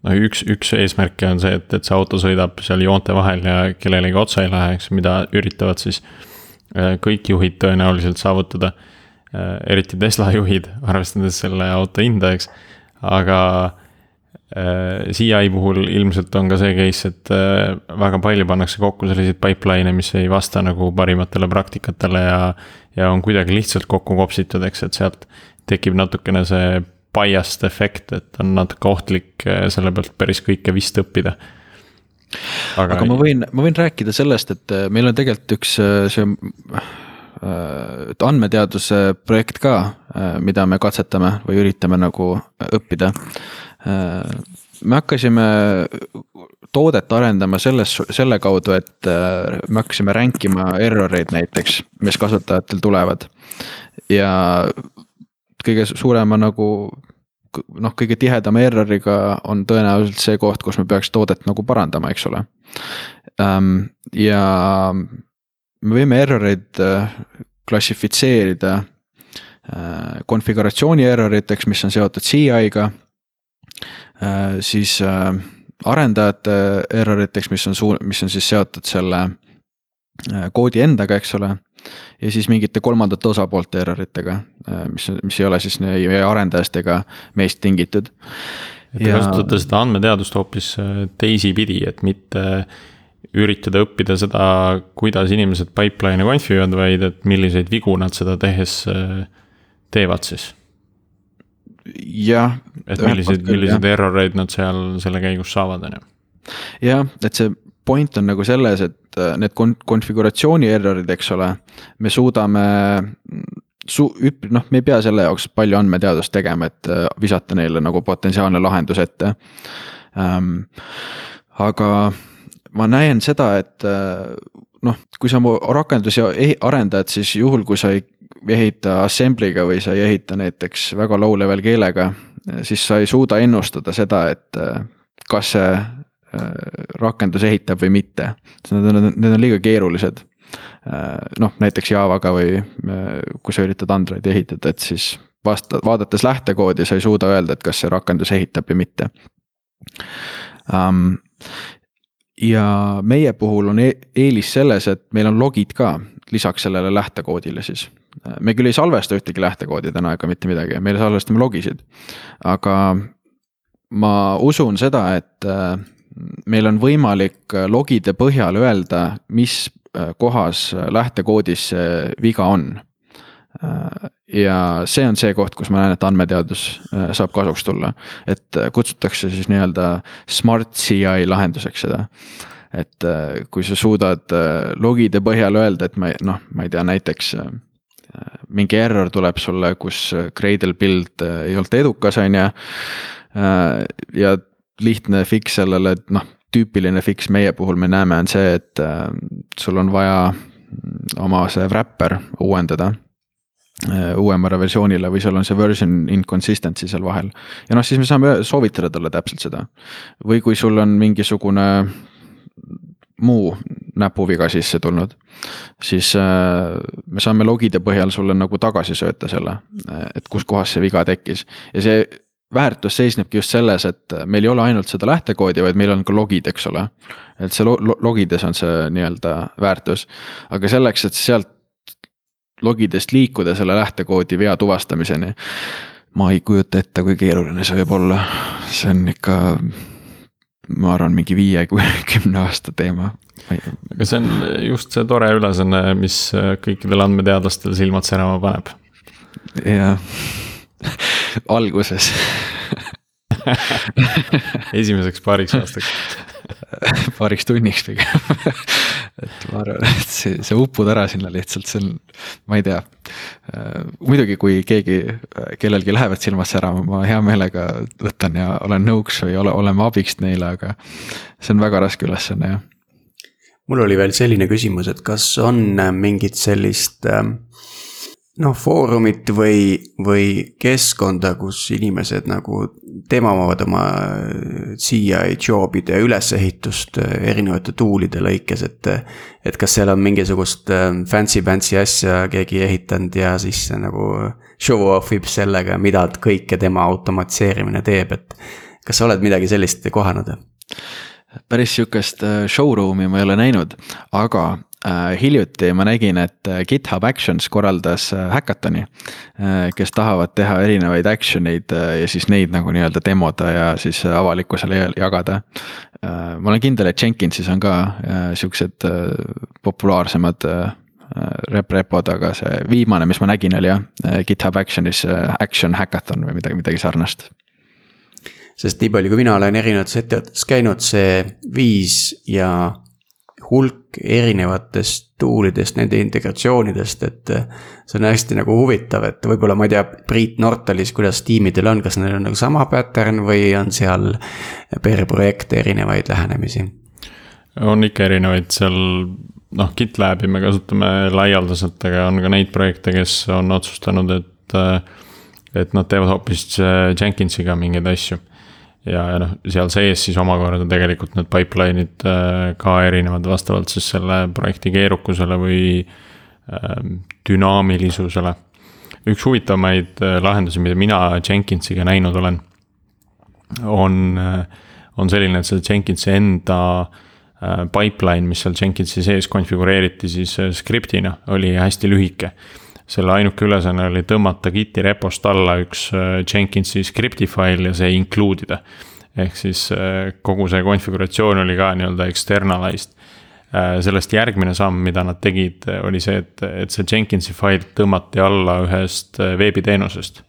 no üks, üks eesmärke on see, et, et see auto sõidab seal joonte vahel ja kellelegi otsa ei lähe, eks, mida üritavad siis äh, kõik juhid tõenäoliselt saavutada. Äh, eriti Tesla juhid, arvestades selle auto hinda, eks, aga äh, CI puhul ilmselt on ka see case, et väga palju pannakse kokku selliseid pipeline'e, mis ei vasta nagu parimatele praktikatele ja. ja on kuidagi lihtsalt kokku kopsitud, eks, et sealt tekib natukene see biased efekt, et on natuke ohtlik eh, selle pealt päris kõike vist õppida.
aga, aga ma võin, ma võin rääkida sellest, et eh, meil on tegelikult üks eh, see andmeteaduse projekt ka, mida me katsetame või üritame nagu õppida. me hakkasime toodet arendama selles, selle kaudu, et me hakkasime rank ima error eid näiteks, mis kasutajatel tulevad. ja kõige suurema nagu noh, kõige tihedama error'iga on tõenäoliselt see koht, kus me peaks toodet nagu parandama, eks ole. Ehm, ja me võime error eid äh, klassifitseerida äh, konfiguratsiooni error iteks, mis on seotud CI-ga. Äh, siis arendajate error iteks, mis on suu-, mis on siis seotud selle koodi endaga, eks ole ja siis mingite kolmandate osapoolte erroritega, äh, mis, mis ei ole siis ei arendajast ega meist tingitud.
et te ja... kasutate seda andmeteadust hoopis äh, teisipidi, et mitte üritada õppida seda, kuidas inimesed pipeline'e config ivad, vaid et milliseid vigu nad seda tehes äh, teevad siis?
jah.
et milliseid, milliseid erroreid nad seal selle käigus saavad, on ju.
jah, et see point on nagu selles, et äh, need kon-, konfiguratsiooni error'id, eks ole, me suudame su-, üp-, noh, me ei pea selle jaoks palju andmeteadust tegema, et äh, visata neile nagu potentsiaalne lahendus ette ähm,. aga ma näen seda, et äh, noh, kui sa mu rakendusi arendad, siis juhul, kui sa ei ehita assembly'ga või sa ei ehita näiteks väga low level keelega, siis sa ei suuda ennustada seda, et kas see rakendus ehitab või mitte. Need on, need on liiga keerulised. Äh, noh, näiteks Javaga või äh, kui sa üritad Androidi ehitada, et siis vasta, vaadates lähtekoodi, sa ei suuda öelda, et kas see rakendus ehitab või mitte um,. ja meie puhul on e eelis selles, et meil on logid ka lisaks sellele lähtekoodile siis. me küll ei salvesta ühtegi lähtekoodi täna ega mitte midagi, me salvestame logisid. aga ma usun seda, et meil on võimalik äh, logide põhjal öelda, mis äh, kohas äh, lähtekoodis see viga on. ja see on see koht, kus ma näen, et andmeteadus saab kasuks tulla. et kutsutakse siis nii-öelda smart CI lahenduseks seda. et kui sa suudad logide põhjal öelda, et ma noh, ma ei tea, näiteks mingi error tuleb sulle, kus Gradle build ei olnud edukas, on ju. ja lihtne fix sellele, et noh, tüüpiline fix meie puhul me näeme, on see, et äh, sul on vaja oma see wrapper uuendada äh, uuemale versioonile või sul on see version inconsistency seal vahel. ja noh, siis me saame soovitada talle täpselt seda. või kui sul on mingisugune muu näpuviga sisse tulnud, siis äh, me saame logide põhjal sulle nagu tagasi sööta selle, et kus kohas see viga tekkis ja see väärtus seisnebki just selles, et meil ei ole ainult seda lähtekoodi, vaid meil on ka logid, eks ole. et see logides on see nii-öelda väärtus, aga selleks, et sealt logidest liikuda selle lähtekoodi vea tuvastamiseni. ma ei kujuta ette, kui keeruline see võib olla, see on ikka, ma arvan, mingi viie, kümne aasta teema.
aga see on just see tore ülesanne, mis kõikidel andmeteadlastel silmad särama paneb.
jah, alguses
esimeseks paariks aastaks
paariks tunniks pigem et ma arvan, et see, see upud ära sinna lihtsalt, see on, ma ei tea. muidugi, kui keegi, kellelgi lähevad silmad särama, ma hea meelega võtan ja olen nõuks või ole, oleme abiks neile, aga see on väga raske ülesanne, jah.
mul oli veel selline küsimus, et kas on mingit sellist äh, noh, foorumit või, või keskkonda, kus inimesed nagu temavad oma CI job'ide ülesehitust erinevate tool'ide lõikes, et. et kas seal on mingisugust fancy-pantsy asja keegi ehitanud ja siis nagu show off ib sellega, mida kõike tema automatiseerimine teeb, et. kas sa oled midagi sellist kohanud?
päris sihukest showroom'i ma ei ole näinud, aga Äh, hiljuti ma nägin, et äh, GitHub Actions korraldas häkatoni, äh, kes tahavad teha erinevaid action eid ja siis neid nagu nii-öelda demoda ja siis avalikkusele jagada. ma olen kindel, et Jenkinsis on ka siuksed populaarsemad rep-repod, aga see viimane, mis ma nägin, oli jah, GitHub Actionis Action Hackathon või midagi, midagi sarnast
sest nii palju, kui mina olen erinevates ettevõtetes käinud, see viis ja hulk erinevatest tool idest, nende integratsioonidest, et. see on hästi nagu huvitav, et võib-olla ma ei tea, Priit Nortalis, kuidas tiimidel on, kas neil on nagu sama pattern või on seal per projekt erinevaid lähenemisi?
on ikka erinevaid seal, noh, GitLabi me kasutame laialdaselt, aga on ka neid projekte, kes on otsustanud, et. et nad teevad hoopis Jenkinsiga mingeid asju ja, ja noh, seal sees siis omakorda tegelikult need pipeline'id äh, ka erinevad vastavalt siis selle projekti keerukusele või ähm, dünaamilisusele. üks huvitavamaid äh, lahendusi, mida mina Jenkinsiga näinud olen, on, äh, on selline, et see Jenkinsi enda pipeline, mis seal Jenkinsi sees konfigureeriti siis skriptina, oli hästi lühike selle ainuke ülesanne oli tõmmata Giti repost alla üks äh, Jenkinsi script'i fail ja see include ida. ehk siis äh, kogu see konfiguratsioon oli ka nii-öelda externalized. Äh, sellest järgmine samm, mida nad tegid, oli see, et, et see Jenkinsi fail tõmmati alla ühest veebiteenusest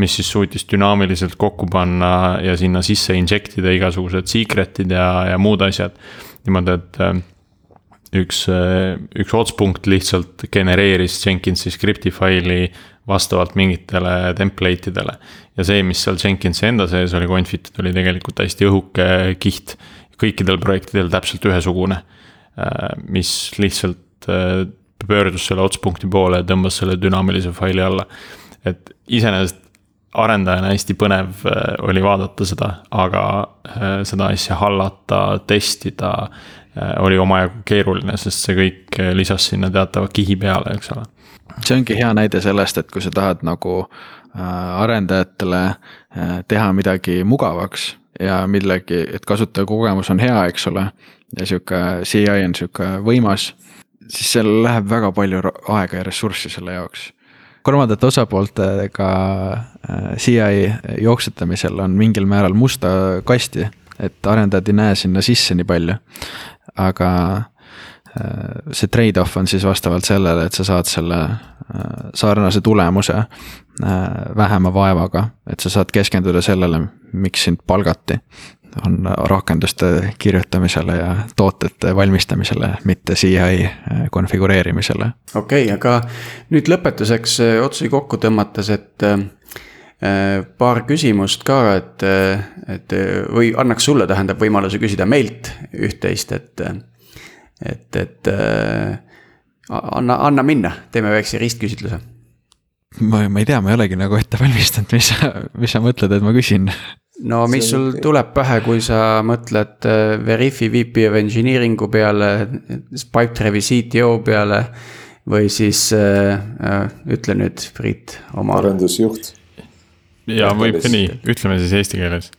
mis siis suutis dünaamiliselt kokku panna ja sinna sisse inject ida igasugused secret'id ja, ja muud asjad. niimoodi, et üks, üks otspunkt lihtsalt genereeris Jenkinsi skripti faili vastavalt mingitele template idele. ja see, mis seal Jenkinsi enda sees oli confitud, oli tegelikult hästi õhuke kiht. kõikidel projektidel täpselt ühesugune, mis lihtsalt äh, pöördus selle otspunkti poole ja tõmbas selle dünaamilise faili alla. et iseenesest arendajana hästi põnev äh, oli vaadata seda, aga äh, seda asja hallata, testida Äh, oli omajagu keeruline, sest see kõik äh, lisas sinna teatava kihi peale, eks ole.
see ongi hea näide sellest, et kui sa tahad nagu äh, arendajatele teha midagi mugavaks ja millegi, et kasutajakogemus on hea, eks ole. ja sihuke CI on sihuke võimas, siis seal läheb väga palju aega ja ressurssi selle jaoks kolmandate osapooltega CI jooksutamisel on mingil määral musta kasti, et arendajad ei näe sinna sisse nii palju aga äh, see trade-off on siis vastavalt sellele, et sa saad selle äh, sarnase tulemuse äh, vähema vaevaga, et sa saad keskenduda sellele, miks sind palgati. on rakenduste kirjutamisele ja tootete valmistamisele, mitte CI konfigureerimisele.
okei okay,, aga nüüd lõpetuseks otsi kokku tõmmates, et paar küsimust ka, et, et või annaks sulle, tähendab, võimaluse küsida meilt üht-teist, et. et, et anna, anna minna, teeme väikse ristküsitluse.
ma, ma ei tea, ma ei olegi nagu ette valmistanud, mis sa, mis sa mõtled, et ma küsin?
no mis sul tuleb pähe, kui sa mõtled Veriffi VP of Engineering'u peale, Pipedrive'i CTO peale või siis äh, ütle nüüd, Priit, oma.
arendusjuht
ja võib ka nii, ütleme siis eesti keeles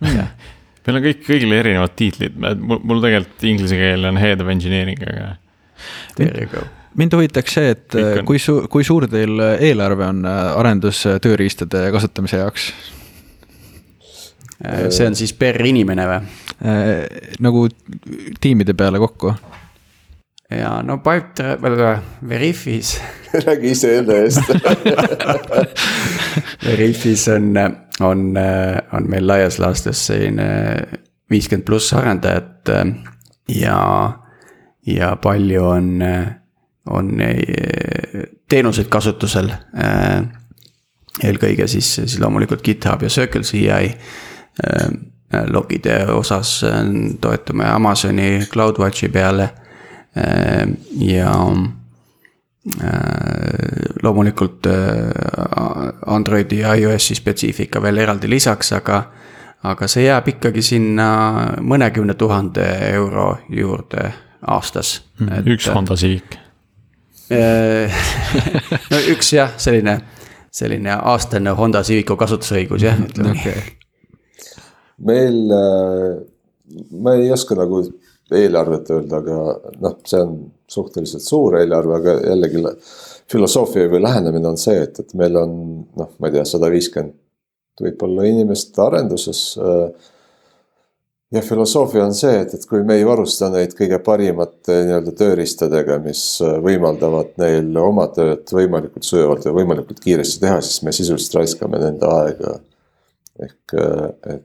meil on kõik, kõigil erinevad tiitlid, mul, mul tegelikult inglise keel on head of engineering, aga.
There you go
mind huvitaks see, et kui su-, kui suur teil eelarve on äh, arendustööriistade kasutamise jaoks?
Äh, see on siis per inimene või?
nagu tiimide peale kokku?
ja no Pipedrive, Veriffis
räägi iseenda eest
Veriffis on, on, on meil laias laastus selline viiskümmend pluss arendajat ja, ja palju on, on teenuseid kasutusel. eelkõige siis, siis loomulikult GitHub ja Circle CI logide osas toetume Amazoni CloudWatchi peale ja loomulikult äh, Androidi ja iOS-i spetsiifika veel eraldi lisaks, aga. aga see jääb ikkagi sinna mõnekümne tuhande euro juurde aastas
mm. -hmm. üks Honda Civic
äh, no üks jah, selline, selline aastane Honda Civicu kasutusõigus jah, ütleme nii okay..
meil, ma ei oska nagu eelarvet öelda, aga noh, see on suhteliselt suur eelarve, aga jällegi filosoofia või lähenemine on see, et, et meil on noh, ma ei tea, sada viiskümmend võib-olla inimest arenduses. ja filosoofia on see, et, et kui me ei varusta neid kõige parimate nii-öelda tööriistadega, mis võimaldavad neil oma tööd võimalikult sujuvalt ja võimalikult kiiresti teha, siis me sisuliselt raiskame nende aega. ehk et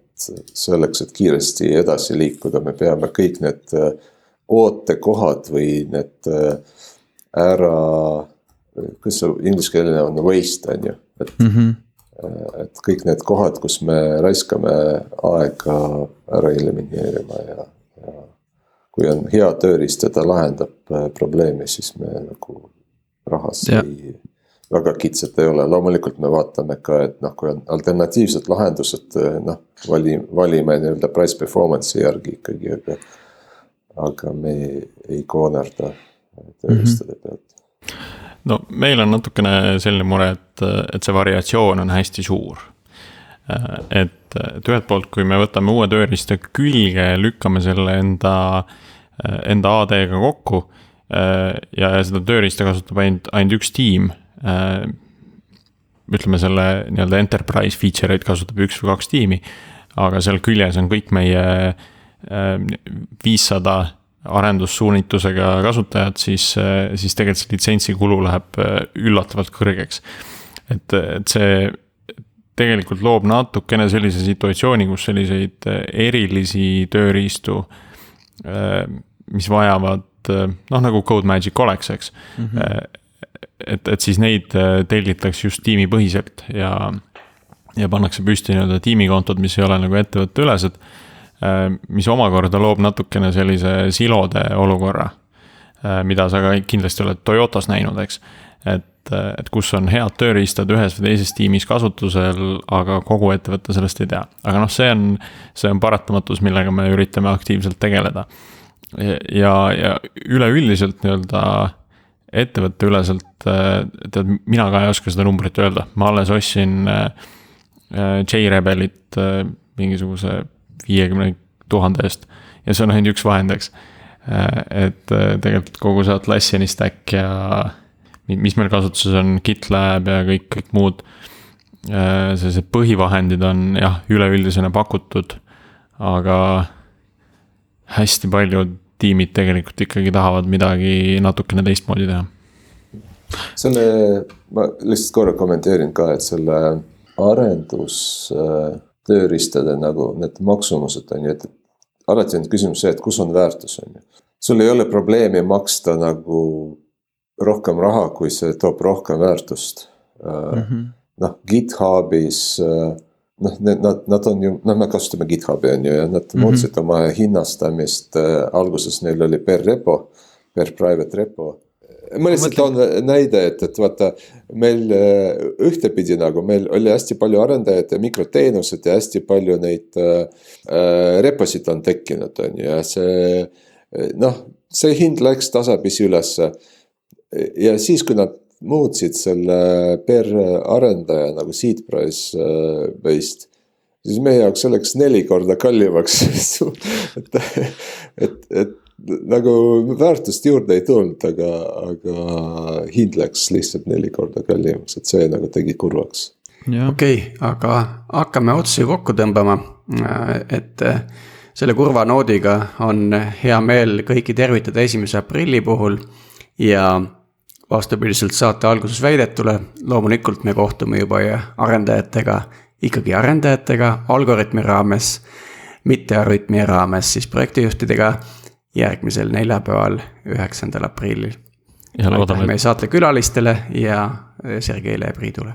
selleks, et kiiresti edasi liikuda, me peame kõik need äh, ootekohad või need äh, ära, kuidas see ingliskeelne on, waste on ju, et mm. -hmm et kõik need kohad, kus me raiskame aega ära elimineerima ja, ja. kui on hea tööriist ja ta lahendab probleemi, siis me nagu rahas ja. ei väga kitsad ei ole, loomulikult me vaatame ka, et noh, kui on alternatiivsed lahendused, noh, vali, valime nii-öelda price performance'i järgi ikkagi, aga. Aga me ei, ei koonerda tööriistade mhm. pealt.
no meil on natukene selline mure, et, et see variatsioon on hästi suur. et, et ühelt poolt, kui me võtame uue tööriista külge, lükkame selle enda, enda AD-ga kokku ja seda tööriista kasutab ainult, ainult üks tiim ütleme selle nii-öelda enterprise feature eid kasutab üks või kaks tiimi. aga seal küljes on kõik meie viissada arendussuunitlusega kasutajad, siis, äh, siis tegelikult see litsentsi kulu läheb üllatavalt kõrgeks. et, et see tegelikult loob natukene sellise situatsiooni, kus selliseid erilisi tööriistu, mis vajavad noh, nagu CodeMagic oleks, eks mm. -hmm et, et siis neid tellitakse just tiimipõhiselt ja, ja pannakse püsti nii-öelda tiimikontod, mis ei ole nagu ettevõtteülesed. Äh, mis omakorda loob natukene sellise silode olukorra, äh, mida sa ka kindlasti oled Toyotas näinud, eks. et, et kus on head tööriistad ühes või teises tiimis kasutusel, aga kogu ettevõte sellest ei tea. aga noh, see on, see on paratamatus, millega me üritame aktiivselt tegeleda. ja, ja üleüldiselt nii-öelda ettevõtteüleselt, äh, tead, mina ka ei oska seda numbrit öelda, ma alles ostsin äh, äh, J-Rebelit mingisuguse viiekümne tuhande eest ja see on ainult üks vahend, eks. et tegelikult kogu see Atlassiani stack ja mis meil kasutuses on, GitLab ja kõik, kõik muud. sellised põhivahendid on jah, üleüldisena pakutud, aga hästi paljud tiimid tegelikult ikkagi tahavad midagi natukene teistmoodi teha.
selle, ma lihtsalt korra kommenteerin ka, et selle arendustööriistade nagu need maksumused on ju, et alati on küsimus see, et kus on väärtus, on ju. sul ei ole probleemi maksta nagu rohkem raha, kui see toob rohkem väärtust mm -hmm.. noh, GitHubis äh, noh, need, nad, nad on ju, noh, me kasutame GitHubi on ju ja nad mm -hmm. muutsid oma hinnastamist äh,, alguses neil oli per repo, per private repo. Ma lihtsalt toon näide, et, et vaata meil äh, ühtepidi nagu meil oli hästi palju arendajaid ja mikroteenused ja hästi palju neid äh, äh reposid on tekkinud, on ju, ja see noh, see hind läks tasapisi ülesse. ja siis, kui nad muutsid selle per arendaja nagu seed price äh, based. siis meie jaoks see läks neli korda kallimaks et, et, et nagu väärtust juurde ei tulnud, aga, aga hind läks lihtsalt neli korda kallimaks, et see nagu tegi kurvaks.
okei okay,, aga hakkame otsi kokku tõmbama, et selle kurva noodiga on hea meel kõiki tervitada esimese aprilli puhul ja vastupidiselt saate alguses väidetule, loomulikult me kohtume juba arendajatega, ikkagi arendajatega Algorütmi raames, mitte Arütmia raames siis projektijuhtidega järgmisel neljapäeval, üheksandal aprillil. aitäh meie saatekülalistele ja Sergeile ja Priidule.